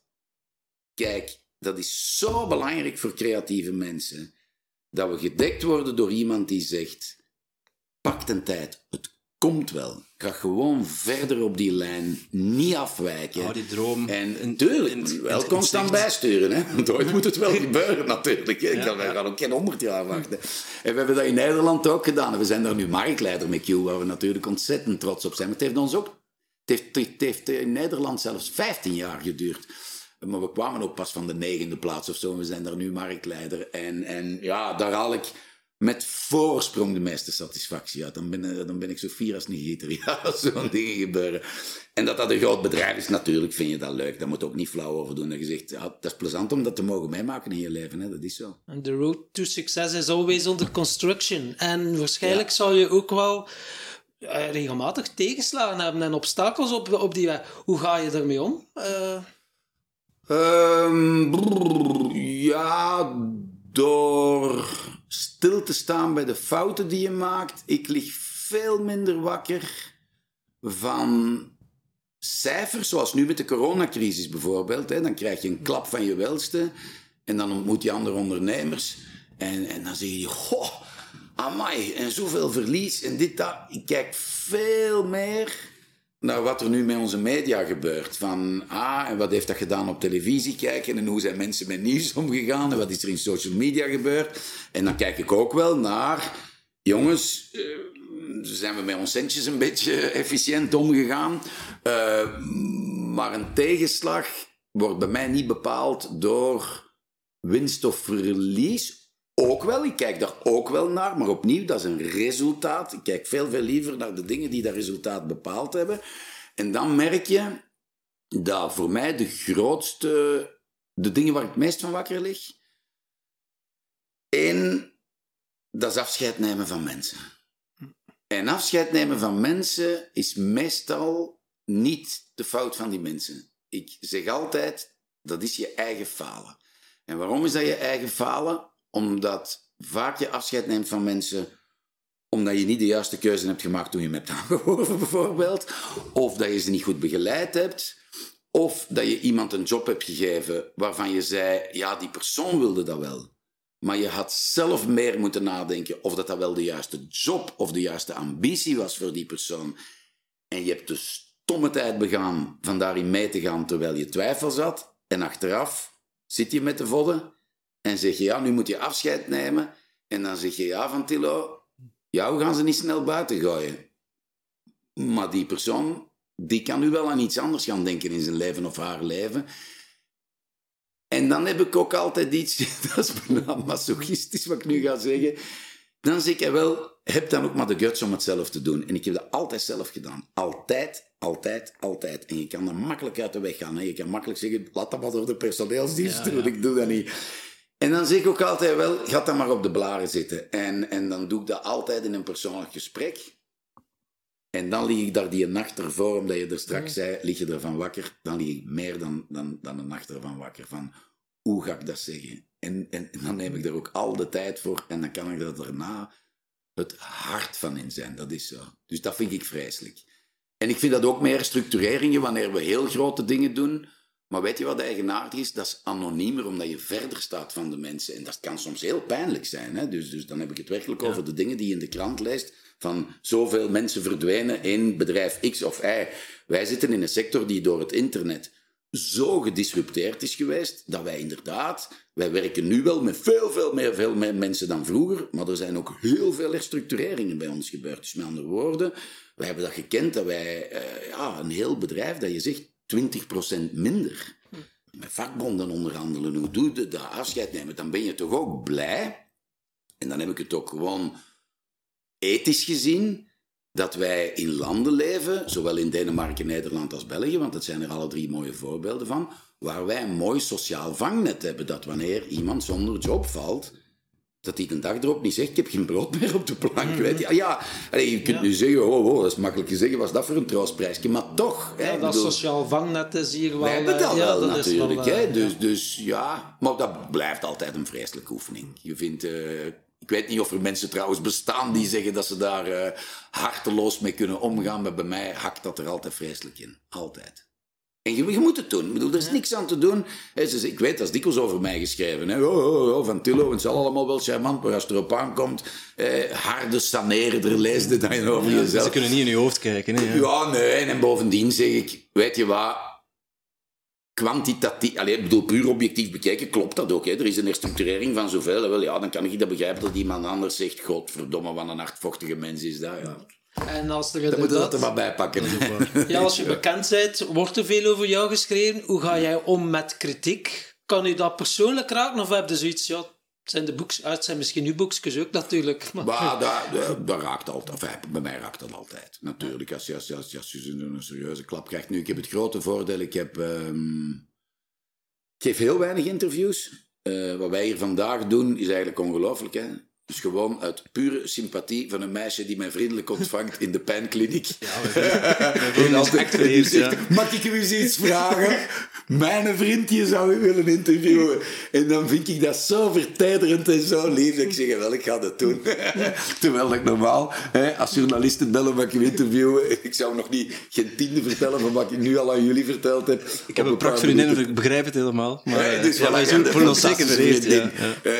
Kijk, dat is zo belangrijk voor creatieve mensen. Dat we gedekt worden door iemand die zegt: pak een tijd, het komt wel. Ga gewoon verder op die lijn, niet afwijken. Oh, die droom. En tuurlijk, wel constant bijsturen. Hè? Want ooit moet het wel gebeuren, natuurlijk. Ik kan, gaan ook geen honderd jaar wachten. En we hebben dat in Nederland ook gedaan. we zijn daar nu marktleider met Q, waar we natuurlijk ontzettend trots op zijn. Maar het heeft ons ook... Het heeft, het heeft in Nederland zelfs 15 jaar geduurd maar we kwamen ook pas van de negende plaats of zo. We zijn daar nu marktleider. En, en ja, daar haal ik met voorsprong de meeste satisfactie uit. Dan ben, dan ben ik zo fier als een gieter. <laughs> Ja, zo'n <laughs> dingen gebeuren. En dat dat een groot bedrijf is, natuurlijk vind je dat leuk. Daar moet ook niet flauw over doen. Dat je zegt, ja, dat is plezant om dat te mogen meemaken in je leven. Hè? Dat is zo. And the road to success is always under construction. En waarschijnlijk zal je ook wel eh, regelmatig tegenslagen hebben en obstakels op, op die weg. Hoe ga je ermee om? Eh, Ehm, brrr, ja, door stil te staan bij de fouten die je maakt. Ik lig veel minder wakker van cijfers, zoals nu met de coronacrisis bijvoorbeeld. Hè. Dan krijg je een klap van je welste en dan ontmoet je andere ondernemers. En, en dan zeg je, goh, amai, en zoveel verlies en dit, dat. Ik kijk veel meer naar wat er nu met onze media gebeurt. Van, ah, en wat heeft dat gedaan op televisie kijken? En hoe zijn mensen met nieuws <laughs> omgegaan? En wat is er in social media gebeurd? En dan kijk ik ook wel naar, jongens, eh, zijn we met ons centjes een beetje <laughs> efficiënt omgegaan? Eh, maar een tegenslag wordt bij mij niet bepaald door winst of verlies. Ook wel, ik kijk daar ook wel naar, maar opnieuw, dat is een resultaat. Ik kijk veel, veel liever naar de dingen die dat resultaat bepaald hebben. En dan merk je dat voor mij de grootste, de dingen waar ik het meest van wakker lig, één, dat is afscheid nemen van mensen. En afscheid nemen van mensen is meestal niet de fout van die mensen. Ik zeg altijd, dat is je eigen falen. En waarom is dat je eigen falen? Omdat vaak je afscheid neemt van mensen omdat je niet de juiste keuze hebt gemaakt toen je hem hebt <laughs> aangeworven, bijvoorbeeld. Of dat je ze niet goed begeleid hebt. Of dat je iemand een job hebt gegeven waarvan je zei, ja, die persoon wilde dat wel. Maar je had zelf meer moeten nadenken of dat, dat wel de juiste job of de juiste ambitie was voor die persoon. En je hebt de stomme tijd begaan van daarin mee te gaan terwijl je twijfels had. En achteraf zit je met de vodden en zeg je, ja, nu moet je afscheid nemen. En dan zeg je, ja, van Tillo, jou gaan ze niet snel buiten gooien. Maar die persoon, die kan nu wel aan iets anders gaan denken in zijn leven of haar leven. En dan heb ik ook altijd iets, <laughs> dat is bijna masochistisch wat ik nu ga zeggen. Dan zeg ik wel, heb dan ook maar de guts om het zelf te doen. En ik heb dat altijd zelf gedaan. Altijd, altijd, altijd. En je kan er makkelijk uit de weg gaan. Hè. Je kan makkelijk zeggen, laat dat maar door de personeelsdienst doen, ik doe dat niet. En dan zeg ik ook altijd wel, ga dan maar op de blaren zitten. En, en dan doe ik dat altijd in een persoonlijk gesprek. En dan lig ik daar die nacht ervoor, omdat je er straks zei, lig je ervan wakker. Dan lig ik meer dan, dan, dan een nacht ervan wakker. Van, hoe ga ik dat zeggen? En, en, en dan neem ik er ook al de tijd voor. En dan kan ik er daarna het hart van in zijn. Dat is zo. Dus dat vind ik vreselijk. En ik vind dat ook meer structureringen wanneer we heel grote dingen doen. Maar weet je wat eigenaardig is? Dat is anoniemer, omdat je verder staat van de mensen. En dat kan soms heel pijnlijk zijn. Hè? Dus, dus dan heb ik het werkelijk over de dingen die je in de krant leest. Van zoveel mensen verdwijnen in bedrijf X of Y. Wij zitten in een sector die door het internet zo gedisrupteerd is geweest, dat wij inderdaad, wij werken nu wel met veel, veel meer, veel meer mensen dan vroeger, maar er zijn ook heel veel herstructureringen bij ons gebeurd. Dus met andere woorden, wij hebben dat gekend, dat wij, uh, ja, een heel bedrijf, dat je zegt 20% minder. Met vakbonden onderhandelen, hoe doe je dat? Afscheid nemen, dan ben je toch ook blij. En dan heb ik het ook gewoon ethisch gezien dat wij in landen leven, zowel in Denemarken, Nederland als België, want dat zijn er alle drie mooie voorbeelden van, waar wij een mooi sociaal vangnet hebben. Dat wanneer iemand zonder job valt, dat hij de dag erop niet zegt, ik heb geen brood meer op de plank. Weet je, ja, allee, je kunt ja. nu zeggen, oh, oh, dat is makkelijk gezegd, was dat voor een troostprijsje? Maar toch. Ja, dat bedoel, sociaal vangnet is hier wel... wij hebben dat ja, wel dat natuurlijk. wel, hè, eh, dus, dus ja, maar dat blijft altijd een vreselijke oefening. Je vindt... eh, ik weet niet of er mensen trouwens bestaan die zeggen dat ze daar eh, harteloos mee kunnen omgaan, maar bij mij hakt dat er altijd vreselijk in. Altijd. En je, je moet het doen. Ik bedoel, er is niks aan te doen. Ze- ik weet, dat is dikwijls over mij geschreven. Hè. Oh, oh, oh, van Tillo, het zal allemaal wel charmant, maar als het erop aankomt, eh, harde saneerder leesde dan je over jezelf. Ze kunnen niet in je hoofd kijken. Hè, ja. Ja, nee. En bovendien zeg ik, weet je wat, kwantitatief, allee, ik bedoel, puur objectief bekijken, klopt dat ook. Hè. Er is een herstructurering van zoveel. Wel, ja, dan kan ik dat begrijpen dat iemand anders zegt, godverdomme, wat een hardvochtige mens is dat. Ja. En als er Dan moeten we dat er maar bij pakken. Ja, als je bekend bent, wordt er veel over jou geschreven. Hoe ga jij om met kritiek? Kan je dat persoonlijk raken? Of heb je zoiets, ja, het zijn de boeks, uit zijn misschien uw boekjes ook natuurlijk. Maar, Maar dat, dat, dat raakt altijd. Enfin, bij mij raakt dat altijd. Natuurlijk, als je, als, je- als, je- als je een serieuze klap krijgt. Nu, ik heb het grote voordeel, ik heb... ehm, ik geef heel weinig interviews. Eh, wat wij hier vandaag doen, is eigenlijk ongelooflijk, hè. Dus gewoon uit pure sympathie van een meisje die mij vriendelijk ontvangt in de pijnkliniek. Ja, ons echt vereerd, ja. Mag ik u eens iets vragen? Mijn vriendje zou u willen interviewen. En dan vind ik dat zo vertederend en zo lief. Dat ik zeg, wel, ik ga dat doen. <laughs> Terwijl ik normaal, hè, als journalisten bellen, mag ik u interviewen. Ik zou nog niet geen tiende vertellen van wat ik nu al aan jullie verteld heb. Ik heb een praktvriendin, dus ik begrijp het helemaal. Maar eh, <laughs> dus ja, voilà, de voelen ons zeker vereerd. vriendin. Ja, ja.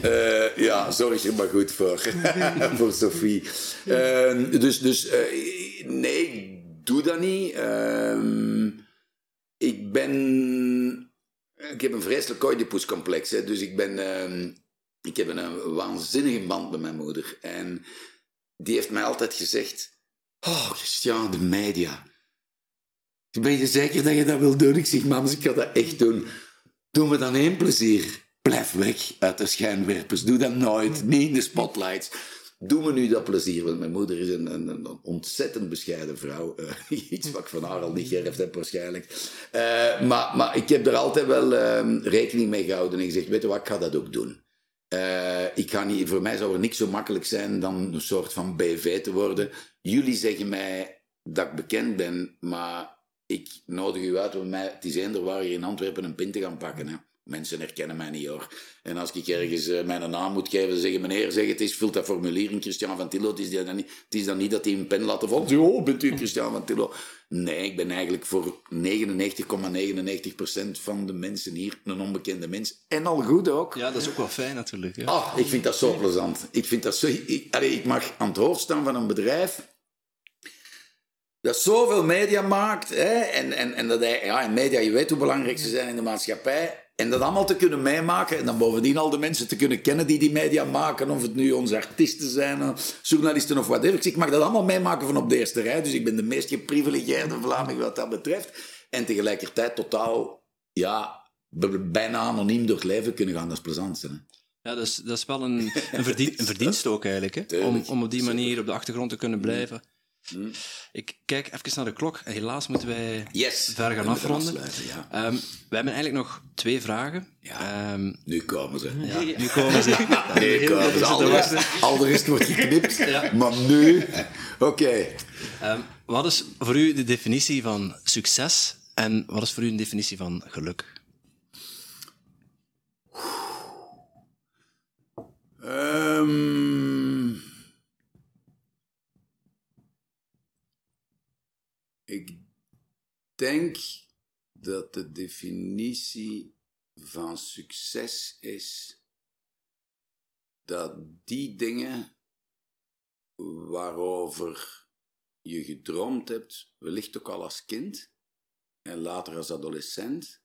Eh, eh, ja, zorg er maar goed voor. <laughs> voor Sophie. Ehm, dus, dus eh, nee, ik doe dat niet. Ehm, ik ben... Ik heb een vreselijk Oedipus-complex. Hè, dus ik ben... ehm, ik heb een, waanzinnige band met mijn moeder. En die heeft mij altijd gezegd... Oh, Christian, de media. Ben je zeker dat je dat wil doen? Ik zeg, mam, ik ga dat echt doen. Doe me dan één plezier. Blijf weg uit de schijnwerpers. Doe dat nooit. Niet in de spotlights. Doe me nu dat plezier. Want mijn moeder is een, een, een ontzettend bescheiden vrouw. Eh, <laughs> iets wat ik van haar al niet geërfd heb waarschijnlijk. Eh, maar, maar ik heb er altijd wel eh, rekening mee gehouden. En gezegd, weet je wat, ik ga dat ook doen. Eh, ik ga niet, voor mij zou er niks zo makkelijk zijn dan een soort van BV te worden. Jullie zeggen mij dat ik bekend ben, maar ik nodig u uit om mij... Het is eender waar hier in Antwerpen een pint te gaan pakken. Hè. Mensen herkennen mij niet hoor. En als ik ergens eh, mijn naam moet geven, zeggen meneer, zeg het is, vult dat formulier in Christian van Tillo. Het is, dan niet, het is dan niet dat hij een pen laten vallen. Zo, oh, bent u Christian van Tillo? Nee, ik ben eigenlijk voor 99,99% van de mensen hier een onbekende mens. En al goed ook. Ja, dat is ook wel fijn natuurlijk. Ja. Ah, ik vind dat zo plezant. Ik, vind dat zo, ik, allee, ik mag aan het hoofd staan van een bedrijf dat zoveel media maakt. Hè, en, en, en dat hij, ja, in media, je weet hoe belangrijk ze zijn in de maatschappij. En dat allemaal te kunnen meemaken. En dan bovendien al de mensen te kunnen kennen die die media maken. Of het nu onze artiesten zijn, of journalisten of whatever. Ik zeg, ik mag dat allemaal meemaken van op de eerste rij. Dus ik ben de meest geprivilegeerde Vlaming wat dat betreft. En tegelijkertijd totaal, ja, bijna anoniem door het leven kunnen gaan. Dat is plezant. Hè. Ja, dat is, dat is wel een, <laughs> een, verdien, een verdienste ook eigenlijk. Hè? Om, Tuurlijk. om op die manier op de achtergrond te kunnen blijven. Mm. Ik kijk even naar de klok. Helaas moeten wij Yes. ver gaan afronden. ja. Ehm, we hebben eigenlijk nog twee vragen. Ja. Ehm, Nu komen ze. ja, nu komen ze. <laughs> Nu komen ze. Al de, rest, al de rest wordt geknipt. <laughs> Ja. Maar nu... Oké. Ehm, wat is voor u de definitie van succes en wat is voor u een definitie van geluk? Ehm, ik denk dat de definitie van succes is dat die dingen waarover je gedroomd hebt, wellicht ook al als kind en later als adolescent,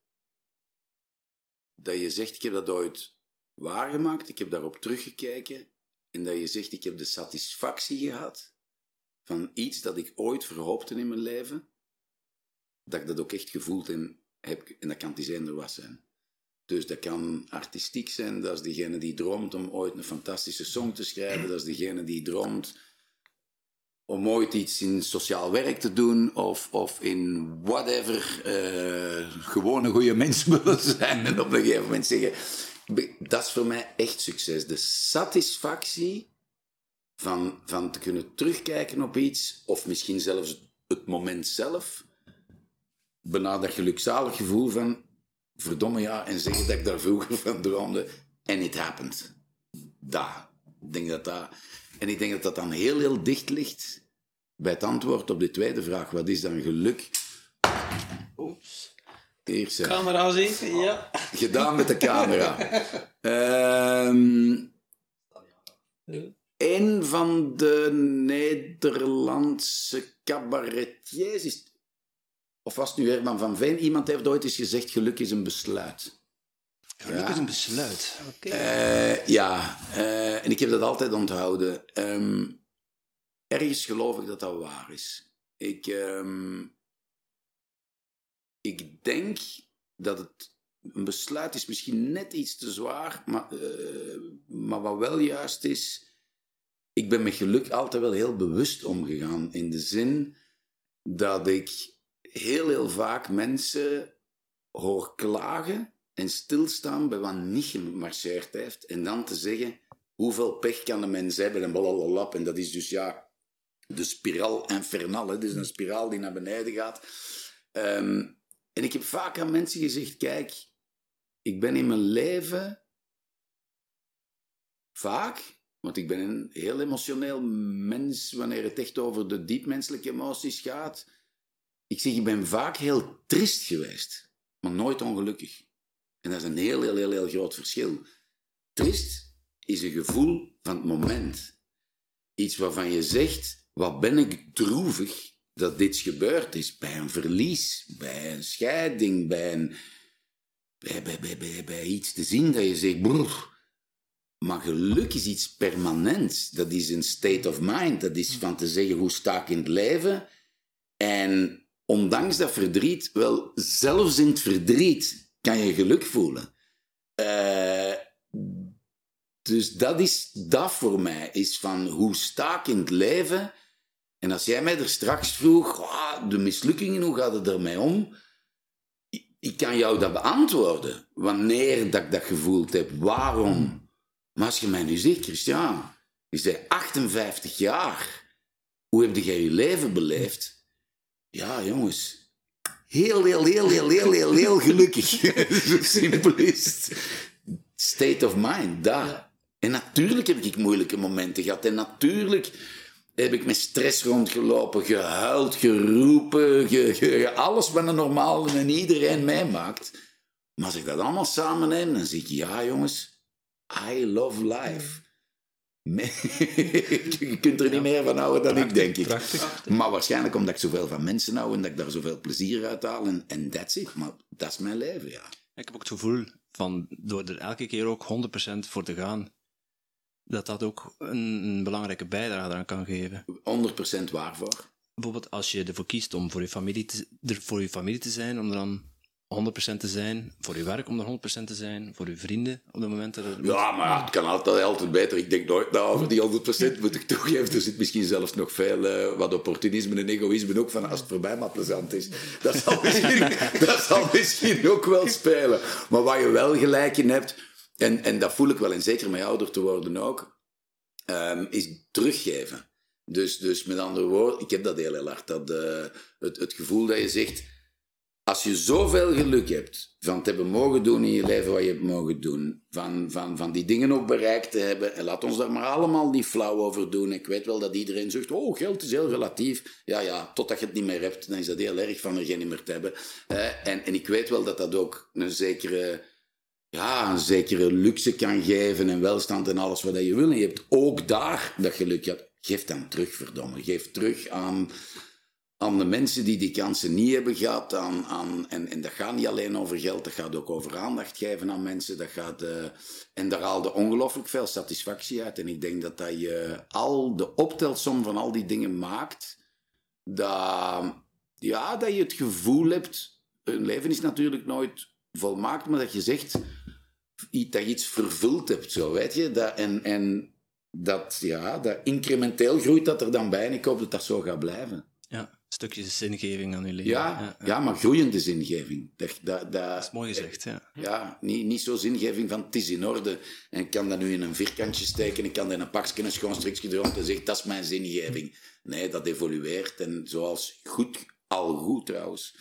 dat je zegt, ik heb dat ooit waargemaakt, ik heb daarop teruggekeken en dat je zegt, ik heb de satisfactie gehad van iets dat ik ooit verhoopte in mijn leven, dat ik dat ook echt gevoeld heb, en dat kan eender was zijn. Dus dat kan artistiek zijn, dat is degene die droomt om ooit een fantastische song te schrijven, dat is degene die droomt om ooit iets in sociaal werk te doen of, of in whatever, eh, gewoon een goede mens <laughs> willen zijn en op een gegeven moment zeggen, dat is voor mij echt succes. De satisfactie van, van te kunnen terugkijken op iets, of misschien zelfs het moment zelf, bijna dat gelukzalig gevoel van, verdomme ja, en zeggen dat ik daar vroeger van droomde, en it happened. Dat. Ik denk dat dat... En ik denk dat dat dan heel, heel dicht ligt bij het antwoord op de tweede vraag. Wat is dan geluk? Eerst, hè. Camera zeker, ja. Gedaan met de camera. <laughs> Ehm een van de Nederlandse cabaretiers is... Of was het nu Herman van Veen? Iemand heeft ooit eens gezegd, geluk is een besluit. Geluk is een besluit. Eh, ja, eh, en ik heb dat altijd onthouden. Ehm, ergens geloof ik dat dat waar is. Ik, ehm, ik denk dat het een besluit is misschien net iets te zwaar, maar, eh, maar wat wel juist is, ik ben met geluk altijd wel heel bewust omgegaan. In de zin dat ik heel, heel vaak mensen hoor klagen en stilstaan bij wat niet gemarcheerd heeft. En dan te zeggen, hoeveel pech kan een mens hebben en blablabla. En dat is dus ja, de spiraal infernal. Hè? Dus een spiraal die naar beneden gaat. Ehm, en ik heb vaak aan mensen gezegd, kijk, ik ben in mijn leven vaak, want ik ben een heel emotioneel mens wanneer het echt over de diepmenselijke emoties gaat. Ik zeg, ik ben vaak heel trist geweest, maar nooit ongelukkig. En dat is een heel, heel, heel, heel groot verschil. Trist is een gevoel van het moment. Iets waarvan je zegt, wat ben ik droevig dat dit gebeurd is. Bij een verlies, bij een scheiding, bij, bij, bij, bij, bij, iets te zien dat je zegt. Maar geluk is iets permanents. Dat is een state of mind. Dat is van te zeggen, hoe sta ik in het leven? En ondanks dat verdriet, wel, zelfs in het verdriet kan je geluk voelen. Uh, dus dat is dat voor mij, is van hoe sta ik in het leven? En als jij mij er straks vroeg, oh, de mislukkingen, hoe gaat het ermee om? Ik kan jou dat beantwoorden, wanneer dat ik dat gevoeld heb, waarom. Maar als je mij nu zegt, Christian, je bent 58 jaar, hoe heb jij je leven beleefd? Ja, jongens, heel, heel, heel, heel, heel, heel, heel gelukkig. <laughs> Zo simpel is het. State of mind, daar. En natuurlijk heb ik moeilijke momenten gehad. En natuurlijk heb ik met stress rondgelopen, gehuild, geroepen, ge, alles wat een normaal en iedereen meemaakt. Maar als ik dat allemaal samenneem, dan zie ik, ja jongens, I love life. <laughs> je kunt er niet meer van houden dan ik, denk ik. Prachtig. Maar waarschijnlijk omdat ik zoveel van mensen hou en dat ik daar zoveel plezier uit haal. En, en that's it. Maar dat is mijn leven, ja. Ik heb ook het gevoel van, door er elke keer ook 100% voor te gaan, dat dat ook een, belangrijke bijdrage aan kan geven. 100% waarvoor? Bijvoorbeeld als je ervoor kiest om voor je familie te, voor je familie te zijn, om dan 100% te zijn, voor je werk om er 100% te zijn, voor je vrienden op het moment dat het... Ja, maar het kan altijd, altijd beter. Ik denk nooit na over die 100%, moet ik toegeven. Er zit misschien zelfs nog veel uh, wat opportunisme en egoïsme ook van als het voorbij maar plezant is. Dat zal <laughs> misschien, dat zal misschien ook wel spelen. Maar waar je wel gelijk in hebt, en, en dat voel ik wel, en zeker met ouder te worden ook, um, is teruggeven. Dus, dus met andere woorden, ik heb dat heel, heel hard. Dat, uh, het, het gevoel dat je zegt, als je zoveel geluk hebt van te hebben mogen doen in je leven wat je hebt mogen doen, van, van, van die dingen ook bereikt te hebben, en laat ons daar maar allemaal niet flauw over doen. Ik weet wel dat iedereen zegt, oh, geld is heel relatief. Ja, ja, totdat je het niet meer hebt, dan is dat heel erg van er geen meer te hebben. Uh, en, en ik weet wel dat dat ook een zekere ja, een zekere luxe kan geven en welstand en alles wat je wil. En je hebt ook daar dat geluk. Ja, geef dan terug, verdomme. Geef terug aan, aan de mensen die die kansen niet hebben gehad. Aan, aan, en, en dat gaat niet alleen over geld, dat gaat ook over aandacht geven aan mensen. Dat gaat, uh, en daar haalde ongelooflijk veel satisfactie uit. En ik denk dat dat je al de optelsom van al die dingen maakt, dat, ja, dat je het gevoel hebt... Een leven is natuurlijk nooit volmaakt, maar dat je zegt dat je iets vervuld hebt, zo, weet je. Dat, en, en dat, ja, dat incrementeel groeit dat er dan bij en ik hoop dat dat zo gaat blijven. Ja, stukjes zingeving aan je leven. Ja, ja, maar groeiende zingeving. Dat, dat, dat, is mooi gezegd, ja. Ja, niet, niet zo zingeving van het is in orde en ik kan dat nu in een vierkantje steken, ik kan dat in een pakje, een schoon strikje rond en zeggen, dat is mijn zingeving. Nee, dat evolueert en zoals goed, al goed trouwens,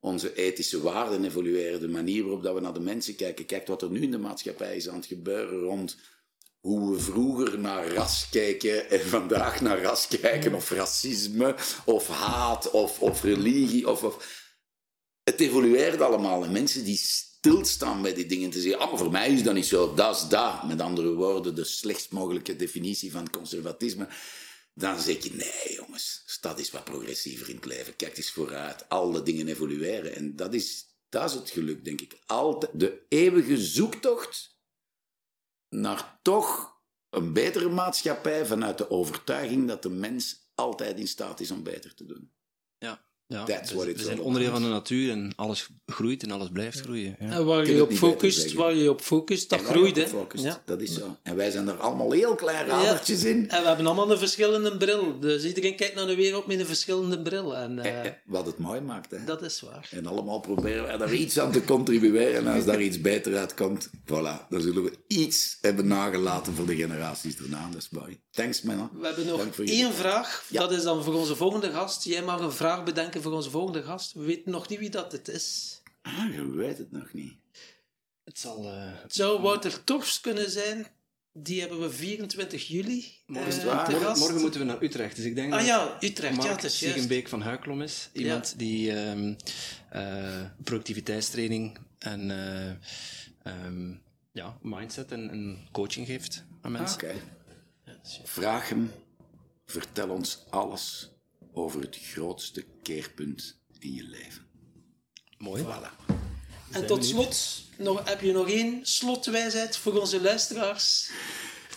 onze ethische waarden evolueren, de manier waarop dat we naar de mensen kijken. Kijk wat er nu in de maatschappij is aan het gebeuren rond hoe we vroeger naar ras kijken en vandaag naar ras kijken, of racisme, of haat, of, of religie. Of, of... Het evolueert allemaal. En mensen die stilstaan bij die dingen te zeggen, ah, voor mij is dat niet zo, dat is dat. Met andere woorden, de slechtst mogelijke definitie van conservatisme dan zeg je, nee jongens, dat is wat progressiever in het leven. Kijk eens vooruit, alle dingen evolueren. En dat is, dat is het geluk, denk ik. Altijd de eeuwige zoektocht naar toch een betere maatschappij vanuit de overtuiging dat de mens altijd in staat is om beter te doen. Ja, Ja, That's we, what we zijn onderdeel van de natuur en alles groeit en alles blijft groeien. Ja. En waar je op focust, waar je op focust, dat En groeit, hè. Ja. Dat is zo. En wij zijn er allemaal heel klein radertjes in. En we hebben allemaal een verschillende bril. Dus iedereen kijkt naar de wereld met een verschillende bril. En eh, Eh, Wat het mooi maakt, hè. dat is waar. En allemaal proberen we er iets aan te contribueren. En als daar iets beter uitkomt, voilà, dan zullen we iets hebben nagelaten voor de generaties daarna. Dat is mooi. Thanks, man. We hebben nog één vraag. Ja. Dat is dan voor onze volgende gast. Jij mag een vraag bedenken voor onze volgende gast. We weten nog niet wie dat het is. Ah, je weet het nog niet. Het zal... eh, Het zou Wouter Torfs kunnen zijn. Die hebben we 24 juli morgen, eh, morgen, morgen moeten we naar Utrecht, dus ik denk Ah dat ja, Utrecht. Mark ja, het is. Siegenbeek van Huiklom is. Iemand die ehm, eh, productiviteitstraining en eh, ehm, ja, mindset en, en coaching geeft aan Ah, mensen. Oké. Vraag hem, vertel ons alles over het grootste keerpunt in je leven. Mooi. Voilà. En tot slot, nog, heb je nog één slotwijsheid voor onze luisteraars?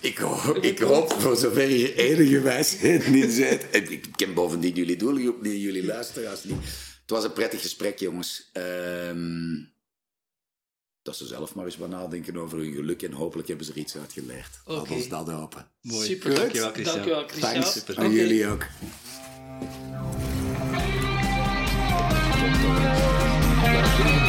Ik hoop, ik hoop, voor zover je enige wijsheid in zit. En Ik ken bovendien jullie doelgroep niet, jullie luisteraars niet. Het was een prettig gesprek, jongens. Ehm, dat ze zelf maar eens wat nadenken over hun geluk en hopelijk hebben ze er iets uit geleerd. Laat Oké. ons dat hopen. Mooi. Super. Dankjewel, Christian. Dankjewel, Christian. Thanks. Super. Aan Oké. jullie ook. Ja,